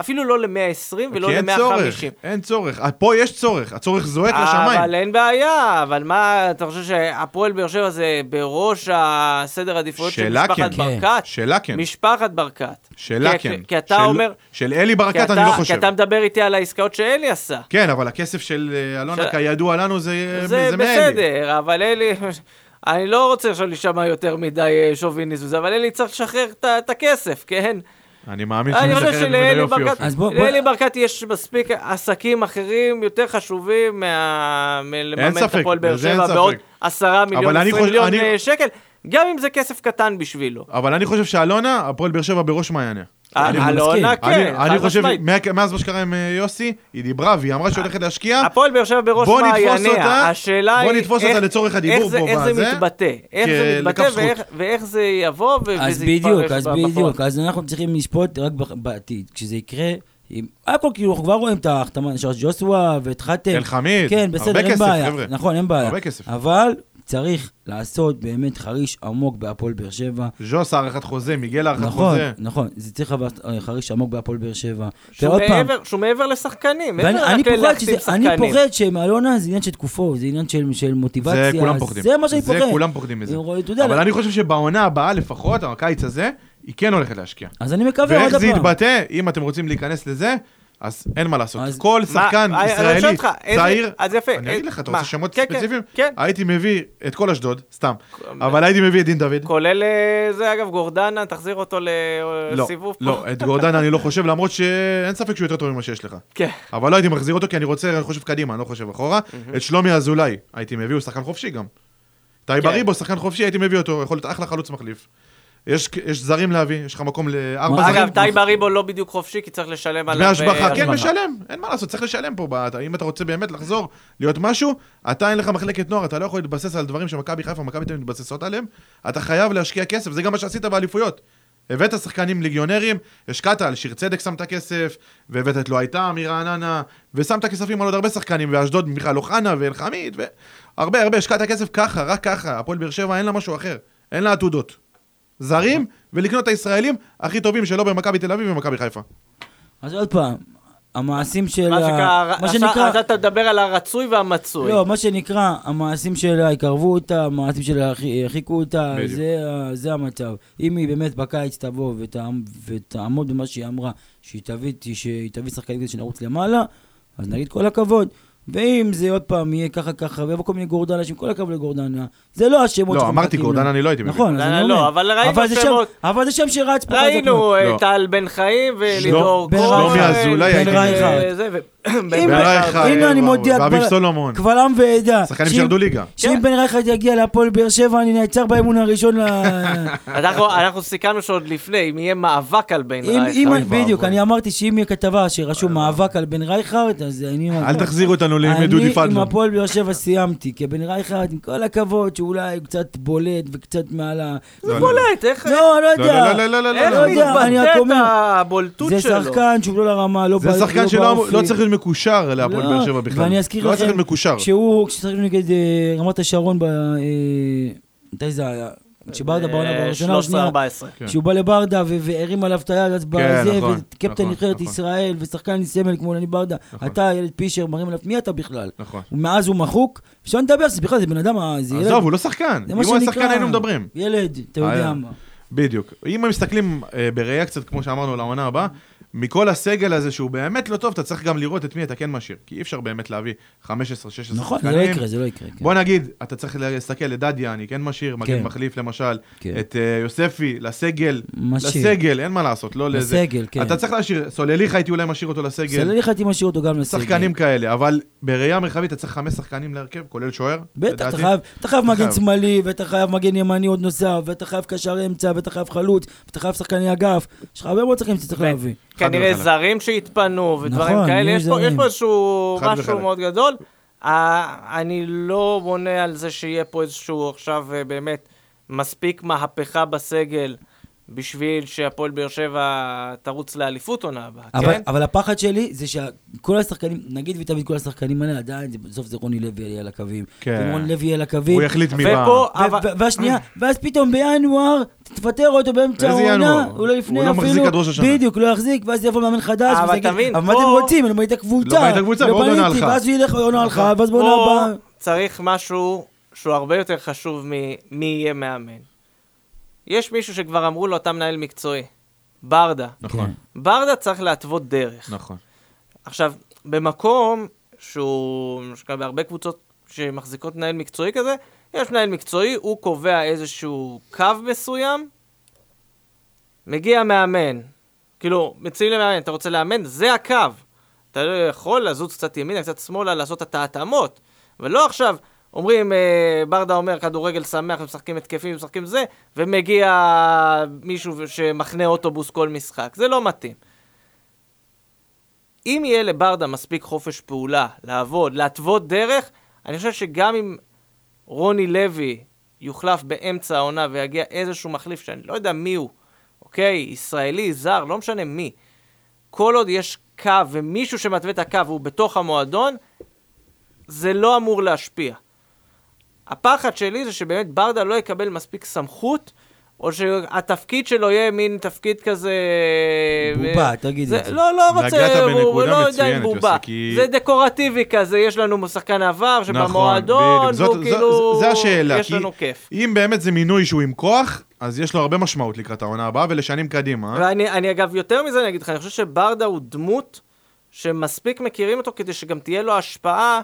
אפילו לא ל-120 ולא כי אין צורך, ל-150. אין צורך. אה, פה יש צורך, הצורך זועק לשמיים. אבל אין בעיה, אבל מה, אתה חושב שהפועל באר שבע זה בראש הסדר העדיפויות של משפחת כן. ברקת? שאלה כן. משפחת ברקת. שאלה כי- כן. כי אתה של- אומר... של אלי כי ברקת אתה- אני לא כי חושב. אתה מדבר איתי על העסקאות שאלי עשה. כן, אבל הכסף של אה, אלונה, של- כידוע לנו, זה זה זה. בסדר, אבל אלי... אני לא רוצה עכשיו להישמע יותר מדי אה, שוביניסט וזה, אבל אלי צריך לשחרר את הכסף, כן? אני מאמין אני שאני חושב משחרר את זה שלאלי יופי ברקת, יופי. אז בוא- בוא- לאלי ברקת יש מספיק עסקים אחרים יותר חשובים מה- מלממן את ספק, הפועל באר שבע ספק. בעוד עשרה מיליון, אני עשרים חושב- מיליון אני- אה, שקל, גם אם זה כסף קטן בשבילו. אבל אני חושב שאלונה, הפועל באר שבע בראש מעייניה. אני אלונה מסכים. כן, אני- חושב, מאז מה שקרה עם אה, יוסי, היא דיברה והיא אמרה שהיא הולכת להשקיע. הפועל באר שבע בראש בוא נתפוס מעייניה, אותה, השאלה בוא היא נתפוס איך- אותה לצורך הדיבור פה איך זה מתבטא, איך זה מתבטא. ואיך- זה יבוא אז וזה בדיוק, יתפרש אז בפועל. בדיוק, אז אנחנו צריכים לשפוט רק בעתיד. כשזה יקרה, הכל כאילו, אנחנו כבר רואים את ההחתמה של ג'וסווה ואת חתם. אלחמיד, כן, בסדר, הרבה אין כסף, בעיה. חבר'ה. נכון, אין בעיה. הרבה כסף. אבל צריך לעשות באמת חריש עמוק בהפועל באר שבע. ז'וס הארכת חוזה, מיגל הארכת נכון, חוזה. נכון, זה צריך אה, חריש עמוק בהפועל באר שבע. שהוא מעבר- שהוא מעבר לשחקנים, ואני מעבר אני רק פוחד ללהחתים שזה, אני שחקנים. פוחד שמאלונה זה עניין של תקופות, זה עניין של, של מוטיבציה. זה כולם פוחדים. זה מה שאני פוחד. זה כולם פוחדים מזה. אבל לא- אני חושב שבעונה הבאה לפחות, הקיץ הזה, היא כן הולכת להשקיע. אז אני מקווה עוד ואיך זה. יתבטא, אם אתם רוצים להיכנס לזה, אז אין מה לעשות. אז- כל מה- שחקן אני- אני שואל ישראלי אותך, איזה- צעיר, אז יפה. אני אה, אגיד לך, אתה מה? רוצה שמות כן, כן, ספציפיים? כן. הייתי מביא את כל אשדוד, סתם. אבל הייתי מביא את דין דוד. כולל אה, זה, אגב, גורדנה, תחזיר אותו לא, לסיבוב פה. לא, את גורדן אני לא חושב, למרות שאין ספק שהוא יותר טוב ממה שיש לך. כן. אבל לא הייתי מחזיר אותו, כי אני רוצה, אני חושב קדימה, אני לא חושב אחורה. את שלומי אזולאי הייתי מביא, הוא שחקן חופשי גם. טייב כן. אריבו, שחקן חופשי, הייתי מביא אותו, יכול להיות אחלה חלוץ מחליף. יש יש זרים להביא, יש לך מקום לארבע זרים. אגב, טייב אריבו לא בדיוק חופשי, כי צריך לשלם עליו... דמי השבחה, אה, כן. משלם, אין מה לעשות, צריך לשלם פה. אם אתה רוצה באמת לחזור, להיות משהו, אתה אין לך מחלקת נוער, אתה לא יכול להתבסס על דברים שמכבי חיפה ומכבי תל אביב מתבססות עליהם, אתה חייב להשקיע כסף, זה גם מה שעשית באליפויות. הבאת שחקנים ליגיונרים, השקעת על שיר צדק שמת כסף, והבאת את לא הייתה מרעננה, ושמת כספים על עוד הרבה שחקנים, ואשדוד מיכל אוחנה ואלחמיד, והרבה הרבה, השקעת כסף ככה, רק ככה, הפועל באר שבע אין לה משהו אחר, אין לה עתודות. זרים, ולקנות את הישראלים הכי טובים שלא במכבי תל אביב ומכבי חיפה. אז עוד פעם, המעשים של... מה ה- מה שנקרא... עכשיו אתה מדבר על הרצוי והמצוי. לא, מה שנקרא, המעשים שלה יקרבו אותה, המעשים שלה הרחיקו אותה. זה, המצב. אם היא באמת בקיץ תבוא ותעמ, ותעמוד במה שהיא אמרה, שהיא תביא, שהיא תביא שחקנים כדי שנרוץ למעלה, אז נגיד כל הכבוד. ואם זה עוד פעם יהיה ככה ככה, ויבוא כל מיני גורדנה, שעם כל הכבוד לגורדנה, זה לא השמות לא, אמרתי גורדנה. אני לא הייתי מביא. נכון, אז לא, אני לא, אומר. אבל ראינו שמות. אבל זה שם שרץ פה ראינו מאוד. אה, לא. טל בן חיים ולידור כהן. שלומי אזולאי, בן הייתי רייכרד. אה, אם- הנה אני אה, מודיע, קבל- סולומון. קבל עם ועדה. שחקנים שירדו ליגה. שאם כן. בן רייכרד יגיע להפועל באר שבע, אני נעצר באימון הראשון ל... אנחנו סיכמנו שעוד לפני, אם יהיה מאבק על בן רייכרד. בדיוק, אני אמרתי שאם יהיה כתבה שרשום מאבק על בן רייכרד, אז אני... אל תחזירו אותנו לימי דודי אני עם פדלון. הפועל באר שבע סיימתי, כי בן רייכרד, עם כל הכבוד, שאולי הוא קצת בולט וקצת מעל ה... זה בולט, איך לא, לא לא, יודע. לא, לא, לא, לא, איך לא, לא יודע, אני רק מתבטאת אומר, הבולטות זה שלו? שחקן שהוא לא לרמה, לא זה בא- שחקן לא שלא באופי. לא צריך להיות מקושר להפועל לא, באר שבע בכלל. ואני אזכיר לא צריך לכם. כשהוא, כששחקנו נגד אה, רמת השרון, ב... אה, מתי זה היה? כשברדה בעונה אה, בראשונה או שנייה, 13-14. כן. שהוא בא לברדה והרים עליו את היד, אז כן, בזה, נכון, וקפטן נכון, נבחרת נכון. ישראל, ושחקן סמל כמו לני ברדה, נכון. אתה, ילד פישר, מרים עליו, מי אתה בכלל? נכון. ומאז הוא מחוק, שלא נדבר, זה בכלל, זה בן אדם, אה, זה ילד, עזוב, הוא לא שחקן. אם הוא היה שחקן היינו מדברים. ילד, אתה יודע היה. מה. בדיוק. אם הם מסתכלים אה, בראייה קצת, כמו שאמרנו, לעונה הבאה, מכל הסגל הזה שהוא באמת לא טוב, אתה צריך גם לראות את מי אתה כן משאיר. כי אי אפשר באמת להביא 15-16 שחקנים. נכון, זה לא יקרה, זה לא יקרה. כן. בוא נגיד, אתה צריך להסתכל לדדיה, אני כן משאיר, מגן כן. מחליף למשל, כן. את אה, יוספי, לסגל, משאיר. לסגל, אין מה לעשות, לא לזה. לסגל, כן. אתה צריך להשאיר, סולליך הייתי אולי משאיר אותו לסגל, סלליך הייתי משאיר אותו גם לסגל. שחקנים כאלה, אבל בראייה מרחבית אתה צריך חמש שחקנים להרכב, כולל שוער, בטח, אתה. חייב, אתה חייב מגן. שמאלי, ואתה חייב מגן ימני עוד נוסף, ואתה חייב קשר אמצע, ואתה חייב חלוץ, ואתה חייב שחקני אגף. יש לך הרבה מאוד שחקנים שאתה צריך ו- להביא. חד כנראה. זרים שהתפנו ודברים נכון, כאלה, יש פה- יש. פה איזשהו משהו וחלק. מאוד גדול. אני לא בונה על זה שיהיה פה איזשהו עכשיו אה, באמת מספיק מהפכה בסגל בשביל שהפועל באר שבע תרוץ לאליפות עונה הבאה, אבל, כן? אבל הפחד שלי זה שכל השחקנים, נגיד את כל השחקנים האלה, עדיין זה- בסוף זה רוני לוי יהיה על הקווים. כן. אם רוני לוי יהיה על הקווים. הוא יחליט מי בא. אבל... והשנייה, ואז פתאום בינואר, תפטר אותו באמצע איזה העונה, ינואר? הוא לא לפני הוא לא אפילו, מחזיק עד ראש השנה. בדיוק, לא יחזיק, ואז יבוא מאמן חדש, אבל תבין, אבל מה פה- אתם רוצים, אני לא בנית הקבוצה, לא בנית הקבוצה, ועוד עונה בניתי, הלכה. ואז הוא ילך עונה הלכה, נכון. ואז בעונה פה הבאה, צריך משהו שהוא הרבה יותר חשוב ממי יהיה מאמן. יש מישהו שכבר אמרו לו, אתה מנהל מקצועי. ברדה. נכון. ברדה צריך להתוות דרך. נכון. עכשיו, במקום שהוא, בהרבה קבוצות שמחזיקות מנהל מקצועי כזה, יש מנהל מקצועי, הוא קובע איזשהו קו מסוים, מגיע מאמן. כאילו, מציעים למאמן, אתה רוצה לאמן? זה הקו. אתה לא יכול לזוז קצת ימינה, קצת שמאלה, לעשות את ההתאמות. ולא עכשיו, אומרים, אה, ברדה אומר, כדורגל שמח, משחקים התקפים, משחקים זה, ומגיע מישהו שמחנה אוטובוס כל משחק. זה לא מתאים. אם יהיה לברדה מספיק חופש פעולה, לעבוד, להתוות דרך, אני חושב שגם אם רוני לוי יוחלף באמצע העונה ויגיע איזשהו מחליף שאני לא יודע מי הוא, אוקיי? ישראלי, זר, לא משנה מי. כל עוד יש קו ומישהו שמתווה את הקו והוא בתוך המועדון, זה לא אמור להשפיע. הפחד שלי זה שבאמת ברדה לא יקבל מספיק סמכות, או שהתפקיד שלו יהיה מין תפקיד כזה... בובה, תגיד זה, את זה. לא, לא רוצה, הוא לא יודע אם בובה. יוסי, כי- זה דקורטיבי כזה, יש לנו שחקן עבר נכון, שבמועדון, והוא זו- כאילו... זה השאלה, יש כי לנו כיף. אם באמת זה מינוי שהוא עם כוח, אז יש לו הרבה משמעות לקראת העונה הבאה ולשנים קדימה. ואני אני, אגב, יותר מזה אני אגיד לך, אני חושב שברדה הוא דמות שמספיק מכירים אותו כדי שגם תהיה לו השפעה.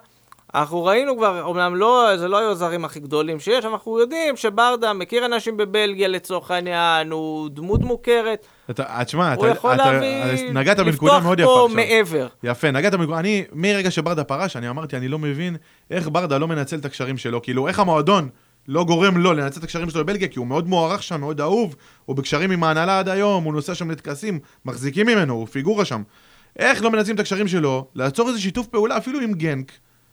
אנחנו ראינו כבר, אומנם לא, זה לא היו הזרים הכי גדולים שיש, אבל אנחנו יודעים שברדה מכיר אנשים בבלגיה לצורך העניין, הוא דמות מוכרת, אתה, אה, תשמע, אתה, יכול אתה, להביא, נגעת בנקודה מאוד יפה לפתוח עכשיו. פה מעבר. יפה, נגעת בנקודה, אני, מרגע שברדה פרש, אני אמרתי, אני לא מבין איך ברדה לא מנצל את הקשרים שלו, כאילו, איך המועדון לא גורם לו לנצל את הקשרים שלו בבלגיה, כי הוא מאוד מוערך שם, מאוד אהוב, הוא בקשרים עם ההנהלה עד היום, הוא נוסע שם לטקסים, מחזיקים ממנו, הוא פיגורה שם. איך לא מנצלים את הקשרים שלו, לעצור איזה שיתוף פעולה אפילו עם גנק,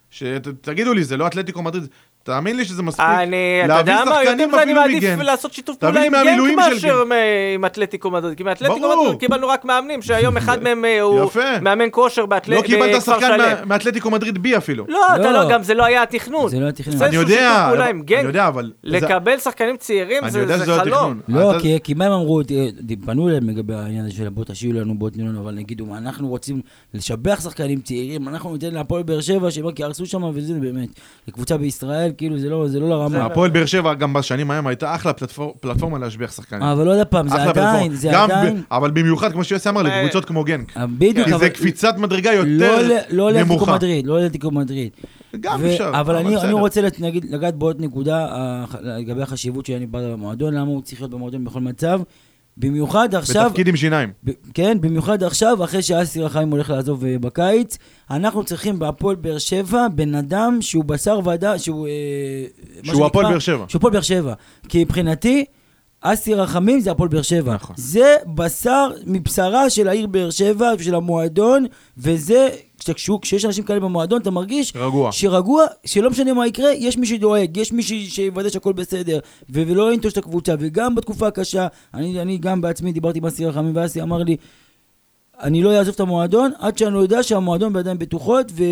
שתגידו לי, זה לא אתלטיקו מדריד, תאמין לי שזה מספיק. אני, אתה יודע מה, יותר אני אפילו מעדיף. לעשות שיתוף פעולה עם גנק מאשר עם אתלטיקו מדריד. כי מאתלטיקו. מדריד קיבלנו רק מאמנים, שהיום אחד מהם אה, הוא יפה. מאמן כושר באתל- לא קיבלת בכפר שחקן שלם. מאתלטיקו מדריד בי אפילו. לא, אתה לא. לא, גם זה לא היה התכנון. זה לא התכנון. זה אני איזשהו יודע, שיתוף פעולה אבל- עם גנק. אני יודע, אבל... לקבל שחקנים צעירים אני זה לא חלום. לא, כי, כי מה הם אמרו, פנו אליהם לגבי העניין הזה של בוא תשאירו לנו, בוא תנו לנו, אבל נגידו, אנחנו רוצים לשבח שחקנים צעירים, אנחנו ניתן להפועל באר שבע, שהם רק יהרסו שם, וזה באמת, לקבוצה בישראל, כאילו, זה לא, זה לא לרמה. הפועל באר שבע גם בשנים ההם הייתה אחלה פלטפור- פלטפורמה להשביח שחקנים. אבל עוד פעם, זה עדיין. זה גם ב- עדיין, אבל במיוחד, כמו שיוסי אמר, אה, לקבוצות כמו גנק. בדיוק, כי אבל... זה קפיצת מדרגה לא יותר לא נמוכה. מדריד, לא לאתלטיקו מדריד. גם ו- אפשר, אבל אני, רוצה לגעת בעוד נקודה אה, לגבי החשיבות שאני בא במועדון, למה הוא צריך להיות במועדון בכל מצב. במיוחד עכשיו, בתפקיד עם שיניים. ב- כן, במיוחד עכשיו, אחרי שאסי רחמים הולך לעזוב אה, בקיץ, אנחנו צריכים בהפועל באר שבע בן אדם שהוא בשר ודם, שהוא... מה שהוא הפועל באר שבע. שהוא הפועל באר שבע. כי מבחינתי, אסי רחמים זה הפועל באר שבע. נכון. זה בשר מבשרה של העיר באר שבע ושל המועדון, וזה, כשיש אנשים כאלה במועדון, אתה מרגיש רגוע. שרגוע, שלא משנה מה יקרה, יש מי שדואג, יש מי שיוודא שהכל בסדר, ו- ולא ינטוש את הקבוצה, וגם בתקופה הקשה, אני, אני גם בעצמי דיברתי עם אסי רחמים, ואסי אמר לי, אני לא אעזוב את המועדון עד שאני לא יודע שהמועדון בידיים בטוחות ו-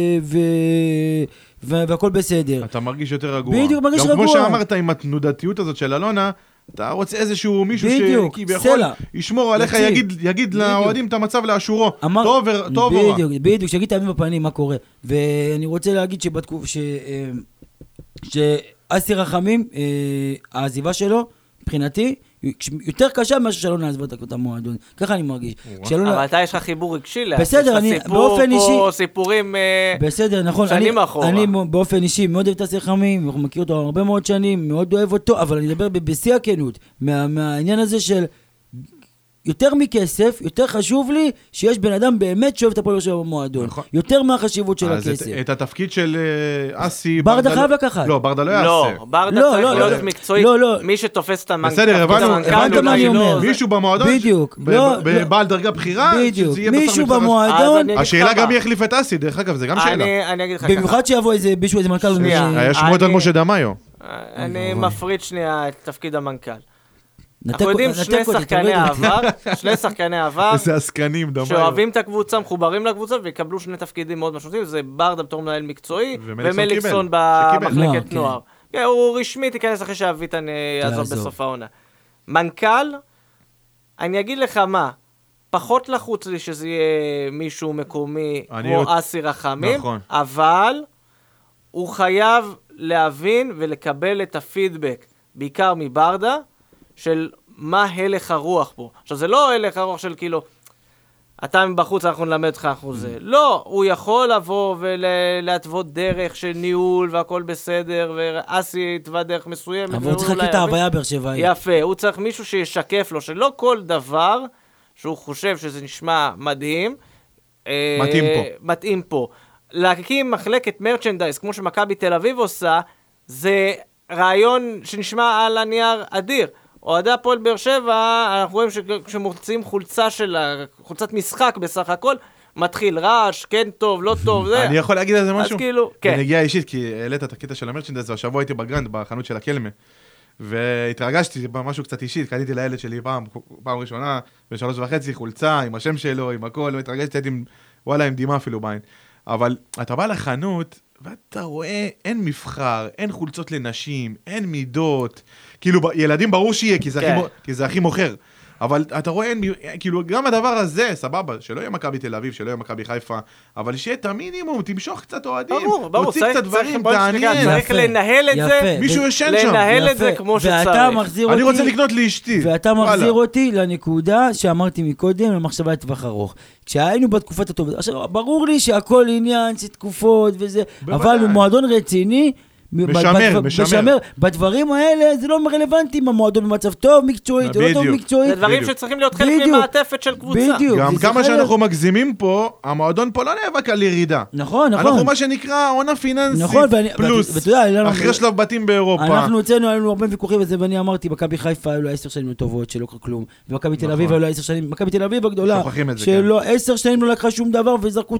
ו- והכל בסדר. אתה מרגיש יותר רגוע. בדיוק, מרגיש גם כמו רגוע. שאמרת עם התנודתיות הזאת של אלונה, אתה רוצה איזשהו מישהו שכביכול. ישמור עליך, יציב. יגיד, יגיד. לאוהדים את המצב לאשורו. אמר, טוב או רע. בדיוק, בדיוק, שיגיד את הימים בפנים מה קורה. ואני רוצה להגיד שבתקופה, ש... אה, שאסי רחמים, אה, העזיבה שלו, מבחינתי, יותר קשה מאשר שאלונה עזבה את המועדון. ככה אני מרגיש. אבל אתה יש לך חיבור רגשי לה. בסדר, יש לך אני- סיפור באופן פה, אישי- סיפורים... אה, בסדר, נכון. שנים אני, אחורה. אני באופן אישי מאוד אוהב את אסי רחמים, אנחנו מכיר אותו הרבה מאוד שנים, מאוד אוהב אותו, אבל אני מדבר בשיא הכנות, מה, מהעניין הזה של יותר מכסף, יותר חשוב לי שיש בן אדם באמת שאוהב את הפועל באר שבע במועדון. נכון. יותר מהחשיבות של אז את- הכסף. את התפקיד של אה, אסי... ברדה לא- חייב לקחת. לא, ברדה לא יעשה. לא, ברדה לא, צריך לא, להיות לא. מקצועי. לא, לא. מי שתופס את המנכ"ל. בסדר, הבנו, המנכ"ל, הבנת מה אני לא- אומר. מישהו במועדון, בדיוק, ב- לא, ב- לא. בעל דרגה בכירה, בדיוק, מישהו. במועדון, אז השאלה גם. מי יחליף את אסי, דרך אגב, זה גם שאלה. אני אני אגיד לך ככה. במיוחד שיבוא איזה מישהו, איזה מנכ"ל. שנייה. היה שמועות על משה דמאיו. אני מפריד שנייה את תפקיד המנכ"ל. אנחנו יודעים נתק שני שחקני. העבר, שני שחקני העבר, איזה עסקנים, דמאיו. שאוהבים את הקבוצה, מחוברים לקבוצה, ויקבלו שני תפקידים מאוד משמעותיים, זה ברדה בתור מנהל מקצועי, ומליקסון. במחלקת לא, כן. נוער. כן, הוא רשמית ייכנס אחרי שאביטן אה, יעזוב. בסוף העונה. מנכ"ל, אני אגיד לך מה, פחות לחוץ לי שזה יהיה מישהו מקומי כמו אסי רחמים, נכון. אבל הוא חייב להבין ולקבל את הפידבק, בעיקר מברדה, של מה הלך הרוח פה. עכשיו, זה לא הלך הרוח של כאילו, אתה מבחוץ, אנחנו נלמד אותך, אנחנו זה. לא, הוא יכול לבוא ולהתוות דרך של ניהול והכל בסדר, ואסי יתבע דרך מסוימת. אבל הוא צריך להכיר את. ההוויה באר שבעית. יפה, הוא צריך מישהו שישקף לו, שלא כל דבר שהוא חושב שזה נשמע מדהים, אה, מתאים פה. מתאים פה. להקים מחלקת merchandise, כמו שמכבי תל אביב עושה, זה רעיון שנשמע על הנייר אדיר. אוהדי הפועל באר שבע, אנחנו רואים שכשמוציאים חולצה של, חולצת משחק בסך הכל, מתחיל רעש, כן טוב, לא טוב, זה. אני יכול להגיד על זה אז משהו? כאילו, כן. בנגיעה אישית, כי העלית את הקטע של ה merchandise, והשבוע הייתי בגרנד, בחנות של הקלמה. והתרגשתי, זה משהו קצת אישי, קניתי לילד שלי פעם, פעם ראשונה, בשלוש וחצי, חולצה, עם השם שלו, עם הכל, והתרגשתי, הייתי עם, וואלה, עם דמעה אפילו בעין. אבל אתה בא לחנות, ואתה רואה, אין מבחר, אין חולצות לנשים, אין מידות. כאילו, ילדים ברור שיהיה, כי זה, כן. הכי, כי זה הכי מוכר. אבל אתה רואה, אין, כאילו, גם הדבר הזה, סבבה, שלא יהיה מכבי תל אביב, שלא יהיה מכבי חיפה, אבל שיהיה את המינימום, תמשוך קצת אוהדים, ברור, ברור, תוציא צריך- קצת דברים, תעניין. צריך לנהל את זה, יפה. מישהו ישן שם. לנהל את זה. כמו ואתה שצריך. מחזיר אותי... אני רוצה לקנות לאשתי. ואתה מחזיר. אותי לנקודה שאמרתי מקודם, למחשבה לטווח ארוך. כשהיינו בתקופת הטובה, עכשיו, ברור לי שהכל עניין של תקופות וזה. אבל במועדון רציני, משמר, בדבר- משמר. בדברים האלה זה לא רלוונטי אם המועדון במצב טוב מקצועית או לא טוב. מקצועית. זה דברים. שצריכים להיות חלק בדיוק. ממעטפת של קבוצה. בדיוק. גם כמה שאנחנו מגזימים פה, המועדון פה לא נאבק על ירידה. נכון, נכון. אנחנו מה שנקרא עונה פיננסית נכון, ואני- פלוס, אחרי שלב בתים באירופה. אנחנו אצלנו, היה לנו הרבה ויכוחים וזה, ואני אמרתי, מכבי חיפה היו לה עשר שנים טובות, שלא קרה כלום. ומכבי תל נכון. אביב היו לה עשר שנים, מכבי תל אביב הגדולה, שוכחים את זה, שלא, עשר שנים לא לקחה שום דבר, וזרקו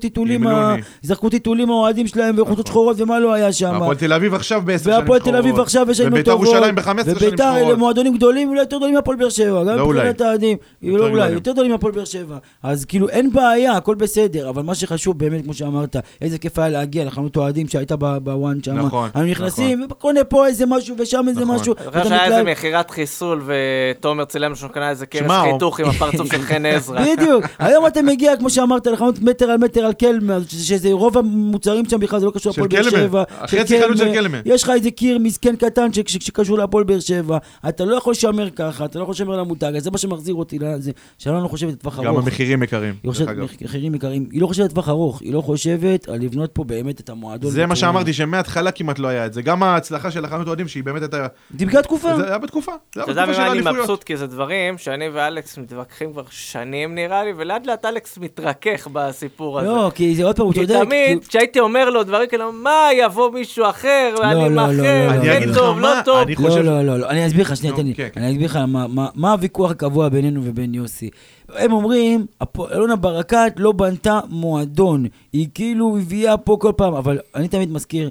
טיטולים, האוהדים שלהם, וחולצות נכון. שחורות, ומה לא היה שם. הפועל תל אביב עכשיו בעשר שנים והפועל תל אביב עכשיו יש שנים לא וביתר טובות. ירושלים ב-15 שנים וביתר אלה שחורות. מועדונים גדולים, אולי יותר גדולים מהפועל באר שבע. גם לא אולי. מבחינת האוהדים. לא אולי. יותר גדולים מהפועל באר שבע. אז כאילו אין בעיה, הכל בסדר. אבל מה שחשוב באמת, כמו שאמרת, איזה כיף היה להגיע לחנות אוהדים שהייתה ב- בוואן שם. נכון, היינו נכנסים, וקונה פה איזה משהו ושם איזה נכון. משהו. אני חושב שהיה איזה. מכירת חיסול, ותומר צילם שהוא קנה איזה שמע, חיתוך עם הפרצוף של חן עזרא. בדיוק. היום אתה מגיע, כמו שאמרת, לחנות מטר על מטר על קלמה, ש- שזה רוב המוצרים שם בכלל, זה לא קשור של להפועל באר קלמה. שבע. החצי חנות של קלמה. יש לך איזה קיר מסכן קטן ש- ש- שקשור להפועל באר שבע. אתה לא יכול לשמר ככה, אתה לא יכול לשמר על המותג, אז זה מה שמחזיר אותי לזה. שלא לא חושבת לטווח גם ארוך. המחירים יקרים, דרך אגב. מחירים יקרים, היא לא חושבת לטווח ארוך, היא לא חושבת על לבנות פה באמת את המועדון. זה מה שאמרתי, שמההתחלה כמעט לא היה את זה. גם ההצלחה של החנות אוהדים, שהיא באמת הייתה... זה בגלל תקופה. זה היה בתקופה. זה היה אתה יודע במה אני. מבסוט? כי זה דברים שאני ואלכס מתווכחים כבר שנים נראה לי, ולאט לאט אלכס מתרכך בסיפור הזה. לא, כי זה עוד פעם, הוא כי צודק. תמיד, כשהייתי אומר לו דברים כאלה, מה, יבוא מישהו אחר, ואני לא, מאחר, לא, לא, כן לא. טוב, אני לא טוב. לא, לא, לא, לא, אני אסביר לך, שנייה, תן לי. כן, כן. אני אסביר לך מה- מה- מה הוויכוח הקבוע בינינו ובין יוסי. הם אומרים, אלונה ברקת לא בנתה מועדון. היא כאילו הביאה פה כל פעם, אבל אני תמיד מזכיר,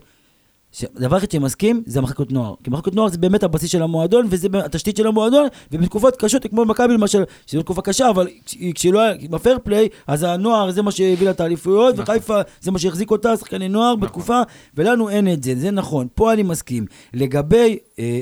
דבר אחד שמסכים זה המחלקות נוער. כי מחלקות נוער זה באמת הבסיס של המועדון, וזה התשתית של המועדון, ובתקופות קשות, כמו מכבי למשל, שזו תקופה קשה, אבל כש- כשלא היה, בפייר פליי, אז הנוער זה מה שהביא לה את האליפויות, נכון. וחיפה זה מה שהחזיק אותה, שחקני נוער בתקופה, ולנו אין את זה, זה נכון. פה אני מסכים. לגבי, אה,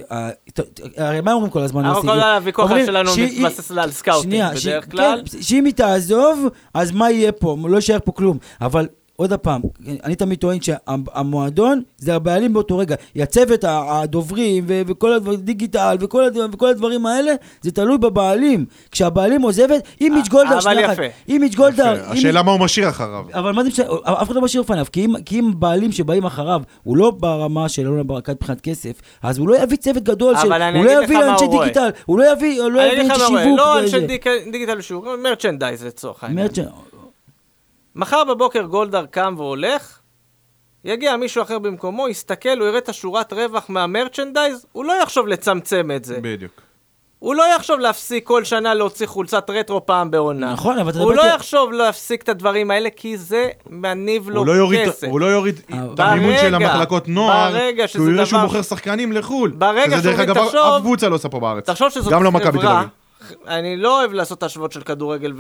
הרי מה אומרים כל הזמן? אנחנו? כל הוויכוח שלנו מתבסס על scouting בדרך כלל. כן, שאם היא תעזוב, אז מה יהיה פה? לא יישאר פה כלום. אבל עוד פעם, אני תמיד טוען שהמועדון זה הבעלים באותו רגע. הצוות, הדוברים ו- וכל הדברים, דיגיטל וכל הדברים, וכל הדברים האלה, זה תלוי בבעלים. כשהבעלים עוזבת, אם מיץ' גולדהר, אבל שנייה אחת, יפה. אם מיץ' גולדהר, השאלה מה הוא משאיר אחריו. אבל מה זה משנה, אף אחד לא משאיר לפניו, כי אם, כי אם בעלים שבאים אחריו, הוא לא ברמה של אלונה ברקת מבחינת כסף, אז הוא לא יביא צוות גדול, של, אבל אני הוא לא אגיד לך יביא מה אנשי הוא רואה. דיגיטל, הוא לא יביא, הוא לא אנשי שיווק. לא. אנשי דיגיטל ושיווק, מרצ'נדייז לצורך העניין. מחר בבוקר גולדהר קם והולך, יגיע מישהו אחר במקומו, יסתכל, הוא יראה את השורת רווח מהמרצ'נדייז, הוא לא יחשוב לצמצם את זה. בדיוק. הוא לא יחשוב להפסיק כל שנה להוציא חולצת רטרו פעם בעונה. נכון, אבל אתה הוא לא איתי- יחשוב להפסיק את הדברים האלה, כי זה מניב לו הוא לא יוריד- כסף. הוא לא יוריד את המימון של המחלקות נוער, ברגע כי הוא יראה שהוא דבר- מוכר שחקנים לחו"ל. ברגע שזה דרך אגב, תחשוב- אף קבוצה לא עושה פה בארץ. תחשוב שזאת גם לא מכבי תל חברה, אביב. אני לא אוהב לעשות השוואות של כדורגל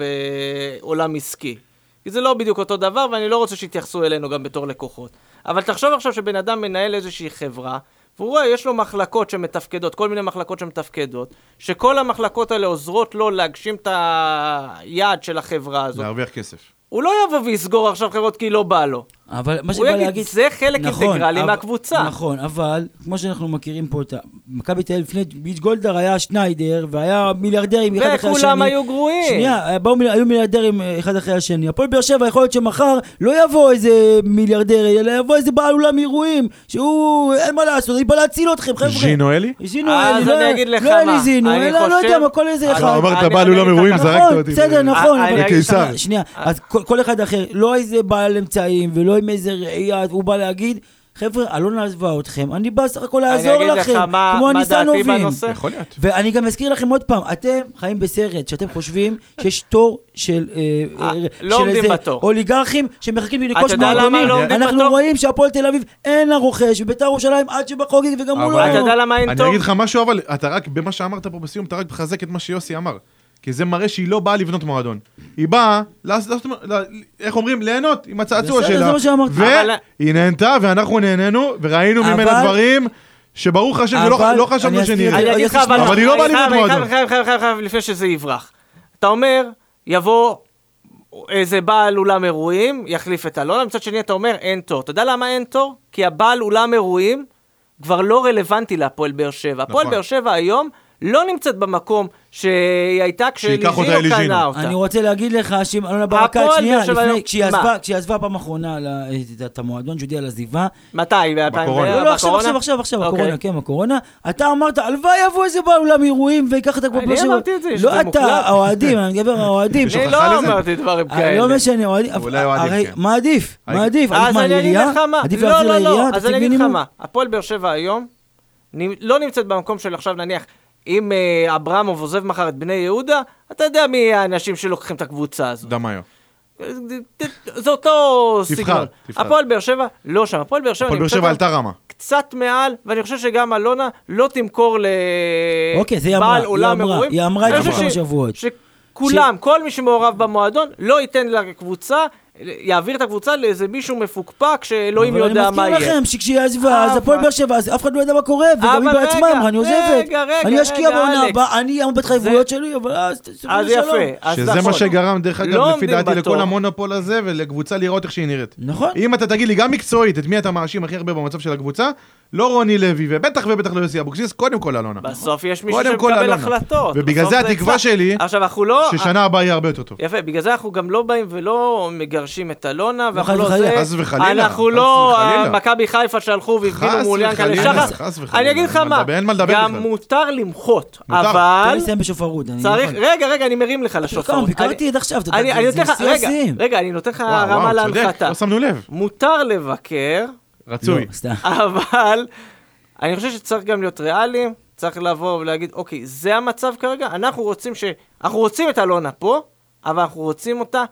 ועולם עסקי. כי זה לא בדיוק אותו דבר, ואני לא רוצה שיתייחסו אלינו גם בתור לקוחות. אבל תחשוב עכשיו שבן אדם מנהל איזושהי חברה, והוא רואה, יש לו מחלקות שמתפקדות, כל מיני מחלקות שמתפקדות, שכל המחלקות האלה עוזרות לו להגשים את היעד של החברה הזאת. להרוויח כסף. הוא לא יבוא ויסגור עכשיו חברות כי לא בא לו. אבל מה הוא שבא יגיד, להגיד... זה חלק אינטגרלי אבל- מהקבוצה. נכון, אבל כמו שאנחנו מכירים פה את ה... מכבי תל אביב לפני ביץ' גולדהר היה שניידר, והיה מיליארדרים אחד אחרי השני. וכולם היו גרועים. שנייה, באו, מיל- היו מיליארדרים אה, אחד אחרי השני. הפועל באר שבע יכול להיות שמחר לא יבוא איזה מיליארדר, אלא יבוא איזה בעל אולם אירועים, שהוא, אין מה לעשות, אני בא להציל אתכם, חבר'ה. ז'ינו אלי? זינו, אז לא- אני אגיד לך לא מה, אליזינו, אני אלא לא יודע מה, כל איזה אחד. אתה אמרת בעל אולם אירועים. זרקת נכון, אותי. בסדר, נכון. שנייה, אז כל אחד אחר, לא איזה בעל אמצעים ולא עם איזה ראייה, הוא בא להגיד, חבר'ה, אלונה עזבה אתכם, אני בא סך הכל לעזור אני אגיד לך לכם, מה- כמו הניסנובים. בנושא. יכול להיות. ואני גם אזכיר לכם עוד פעם, אתם חיים בסרט שאתם חושבים שיש תור של, אה, אה, אה, לא של איזה בתור. אוליגרכים שמחכים למה מועדונים. לא אנחנו בתור? רואים שהפועל תל אביב אין לה רוכש, וביתר ירושלים עד שבחוגג וגם הוא לא. אתה יודע למה אין אני תור? אגיד לך משהו, אבל אתה רק, במה שאמרת פה בסיום, אתה רק מחזק את מה שיוסי אמר. כי זה מראה שהיא לא באה לבנות מועדון. היא באה, איך אומרים, ליהנות עם הצעצוע בסדר, שלה. זה מה שאמרתי. אבל- והיא נהנתה, ואנחנו נהנינו, וראינו אבל- ממנה דברים שברוך השם, לא חשבנו אני שנראה. אני אגיד לך, אבל... אבל היא לא באה אני לבנות אני מועדון. חייב, חייב, חייב, חייב, לפני שזה יברח. אתה אומר, יבוא איזה בעל אולם אירועים, יחליף את אלונה, מצד שני אתה אומר, אין תור. אתה יודע למה אין תור? כי הבעל אולם אירועים כבר לא רלוונטי להפועל באר שבע. הפועל נכון. באר שבע היום לא נמצאת במקום שהיא הייתה כשליזינו אליזינו. קנה אותה. אני רוצה להגיד לך שאם אלונה ברקת, שנייה, לפני, כשהיא? עזבה- כשהיא עזבה פעם אחרונה את- המועדון, שהודיעה על עזיבה, מתי? ב-2000? בקורונה. לא, לא, עכשיו, עכשיו, עכשיו, עכשיו, אוקיי. הקורונה, כן, הקורונה. אתה אמרת, הלוואי יבוא איזה בעל אולם אירועים ויקח את הקבוצה אני שלו. אמרתי את זה, לא אתה. האוהדים, אני מדבר על האוהדים. אני לא? אמרתי דברים אה, כאלה. לא משנה, אוהדים, אולי הרי כן. מה עדיף? מה עדיף? עדיף אז אני אגיד? לך מה, עדיף לא, להחזיר לא, לא, לעירייה? אז אני אגיד לך? מה, הפועל באר שבע היום לא נמצאת במקום של עכשיו נניח, אם אה, אברמוב עוזב מחר את בני יהודה, אתה יודע מי האנשים שלוקחים את הקבוצה הזו. דמיו. זה אותו תבחר, סגנון. תבחר. הפועל באר שבע, לא שם. הפועל באר שבע הפועל באר שבע עלתה רמה. קצת מעל, ואני חושב שגם אלונה לא תמכור אוקיי, לבעל היא אולם אמרה, אירועים. היא אמרה את זה כמה ש- שבועות. שכולם, כל מי שמעורב במועדון, לא ייתן לקבוצה, יעביר את הקבוצה לאיזה מישהו מפוקפק, שאלוהים אבל יודע מה אני מזכיר יהיה. לכם שכשהיא עזבה, אז אבל- הפועל באר שבע, אז אף אחד לא ידע מה קורה, וגם היא אבל בעצמה אמרה, אני עוזבת. רגע, רגע, אני אשקיע רגע, בעונה. הבאה, אני אעמוד בהתחייבויות שלי, אבל אז תסתכלו אז. יפה, אז שזה נכון. מה שגרם, דרך אגב, לא לפי דעתי. לכל המונופול הזה, ולקבוצה לראות איך שהיא נראית. נכון. אם אתה תגיד לי גם מקצועית, את מי אתה מאשים הכי הרבה במצב של הקבוצה, לא רוני לוי, ובטח ובטח לא יוסי אבוקסיס, קודם כל אלונה. בסוף יש מישהו שמקבל אלונה. החלטות. ובגלל זה התקווה. שלי, עכשיו, אנחנו לא... ששנה הבאה יהיה הרבה יותר טוב. יפה, בגלל זה אנחנו גם לא באים ולא מגרשים את אלונה, ואנחנו לא. זה. חס וחלילה, אנחנו לא מכבי חיפה שהלכו והפגינו מול ינקלה שחר. חס וחלילה. אני אגיד לך מה מה, לדבר- אין מה לדבר גם. מותר למחות, מותר. תן אבל צריך... רגע, רגע, אני מרים לך כמה, לשופרות. ביקרתי עד עכשיו, אתה יודע, אני אני זה רגע, אני נותן לך רמה להנחתה. לא. מותר לבקר, רצוי. לא, סתם. אבל אני חושב שצריך גם להיות ריאליים, צריך לבוא ולהגיד, אוקיי, זה המצב כרגע, אנחנו רוצים ש... אנחנו רוצים את אלונה פה, אבל אנחנו רוצים אותה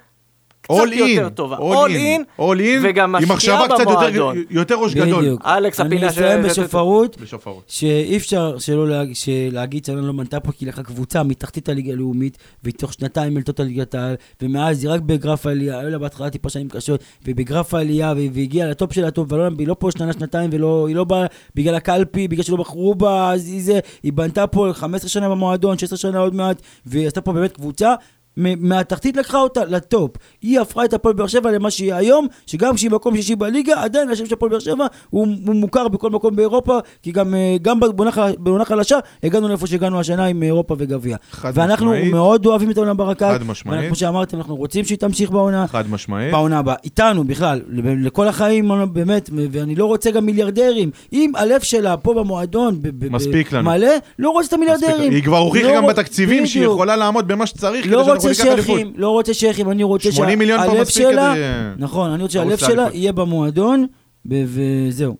קצת All יותר in, טובה. in, in, all in, וגם עם משקיעה מחשבה קצת יותר- במועדון. יותר ראש גדול. בדיוק. אלכס, הפינה אני של- אסיים בשופרות. בשופרות. שאי אפשר שלא להג... להגיד שאלונה לא בנתה פה, כי לקחה קבוצה מתחתית הליגה הלאומית, והיא תוך שנתיים העלתה אותה ליגת העל, ומאז היא רק בגרף העלייה, היו לה בהתחלה טיפה שנים קשות, ובגרף העלייה, והיא והגיעה לטופ של הטופ, ואלונה היא לא פה שנה, שנתיים, והיא לא באה בגלל הקלפי, בגלל שלא בחרו בה, אז היא זה, היא בנתה פה 15 שנה במועדון, 16 שנה עוד מעט, והיא עשתה פה באמת קבוצה. מהתחתית לקחה אותה לטופ. היא הפכה את הפועל באר שבע למה שהיא היום, שגם כשהיא מקום שישי בליגה, עדיין השם של הפועל באר שבע הוא, הוא מוכר בכל מקום באירופה, כי גם, אה, גם בעונה חל- בעונה חלשה הגענו לאיפה שהגענו השנה עם אירופה וגביע. חד ואנחנו משמעית. מאוד אוהבים את העונה ברקת. חד משמעית. וכמו שאמרתם, אנחנו רוצים שהיא תמשיך בעונה. חד משמעית. בעונה הבאה, איתנו בכלל, לכל החיים, באמת, ואני לא רוצה גם מיליארדרים. אם הלב שלה פה במועדון, ב- מספיק ב- לנו. מלא, לא רוצה את המיליארדרים. היא כבר הוכיחה לא גם רוצ- בתקציבים שהיא. יכולה לעמוד במה שצריך כדי לא שאנחנו רוצה. שייחים, לא רוצה שייחים, אני רוצה 80 מיליון כבר שהלב מספיק שלה, כדי... נכון, אני רוצה שהלב שלה. יהיה במועדון, וזהו.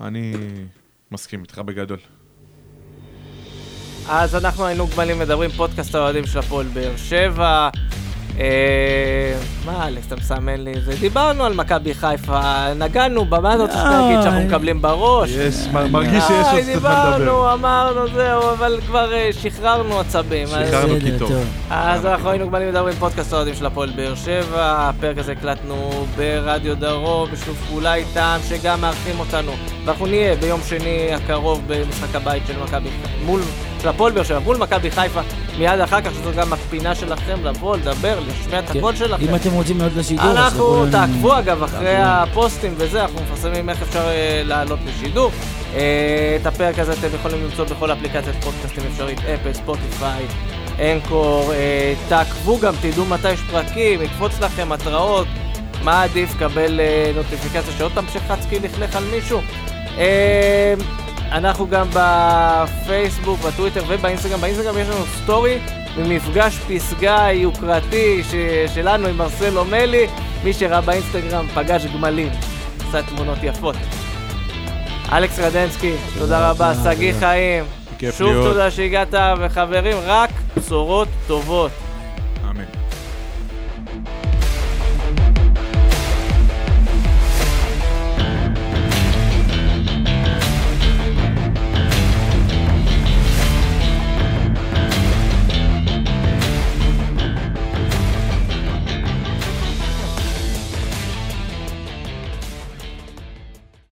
אני מסכים איתך בגדול. אז אנחנו היינו גמלים מדברים, פודקאסט האוהדים של הפועל באר שבע. אה, מה אלכס, אתה מסמן לי זה? דיברנו על מכבי חיפה, נגענו, במה אתה רוצה שנגיד שאנחנו מקבלים בראש? יש, מרגיש שיש עוד קצת מה לדבר. דיברנו, אמרנו, זהו, אבל כבר אה, שחררנו עצבים. אז- שחררנו קיטור. אז אנחנו היינו גמלים מדברים פודקאסט האוהדים של הפועל באר שבע, הפרק הזה הקלטנו ברדיו דרום, בשיתוף פעולה איתם, שגם מארחים אותנו. ואנחנו נהיה ביום שני הקרוב במשחק הבית של מכבי מול, של הפועל באר שבע, מול מכבי חיפה, מיד אחר כך, שזו גם הפינה שלכם לבוא, לדבר, לשמיע את הקול שלכם. אם אתם רוצים לעלות לשידור, אז אנחנו, תעקבו אגב אחרי. הפוסטים וזה, אנחנו מפרסמים איך אפשר אה, לעלות לשידור. אה, את הפרק הזה אתם יכולים למצוא בכל אפליקציית פודקאסטים אפשרית, אפל, ספוטיפיי, אנקור. אה, תעקבו גם, תדעו מתי יש פרקים, יקפוץ לכם התראות. מה עדיף, קבל נוטיפיקציה שעוד פעם שחצקי לכלך על מישהו? אנחנו גם בפייסבוק, בטוויטר ובאינסטגרם. באינסטגרם יש לנו סטורי ממפגש פסגה יוקרתי ש- שלנו עם מרסלו מלי. מי שראה באינסטגרם פגש גמלים. עשה תמונות יפות. אלכס רדנסקי, תודה רבה. שגיא חיים, כיף שוב. תודה שהגעת, וחברים, רק בשורות טובות.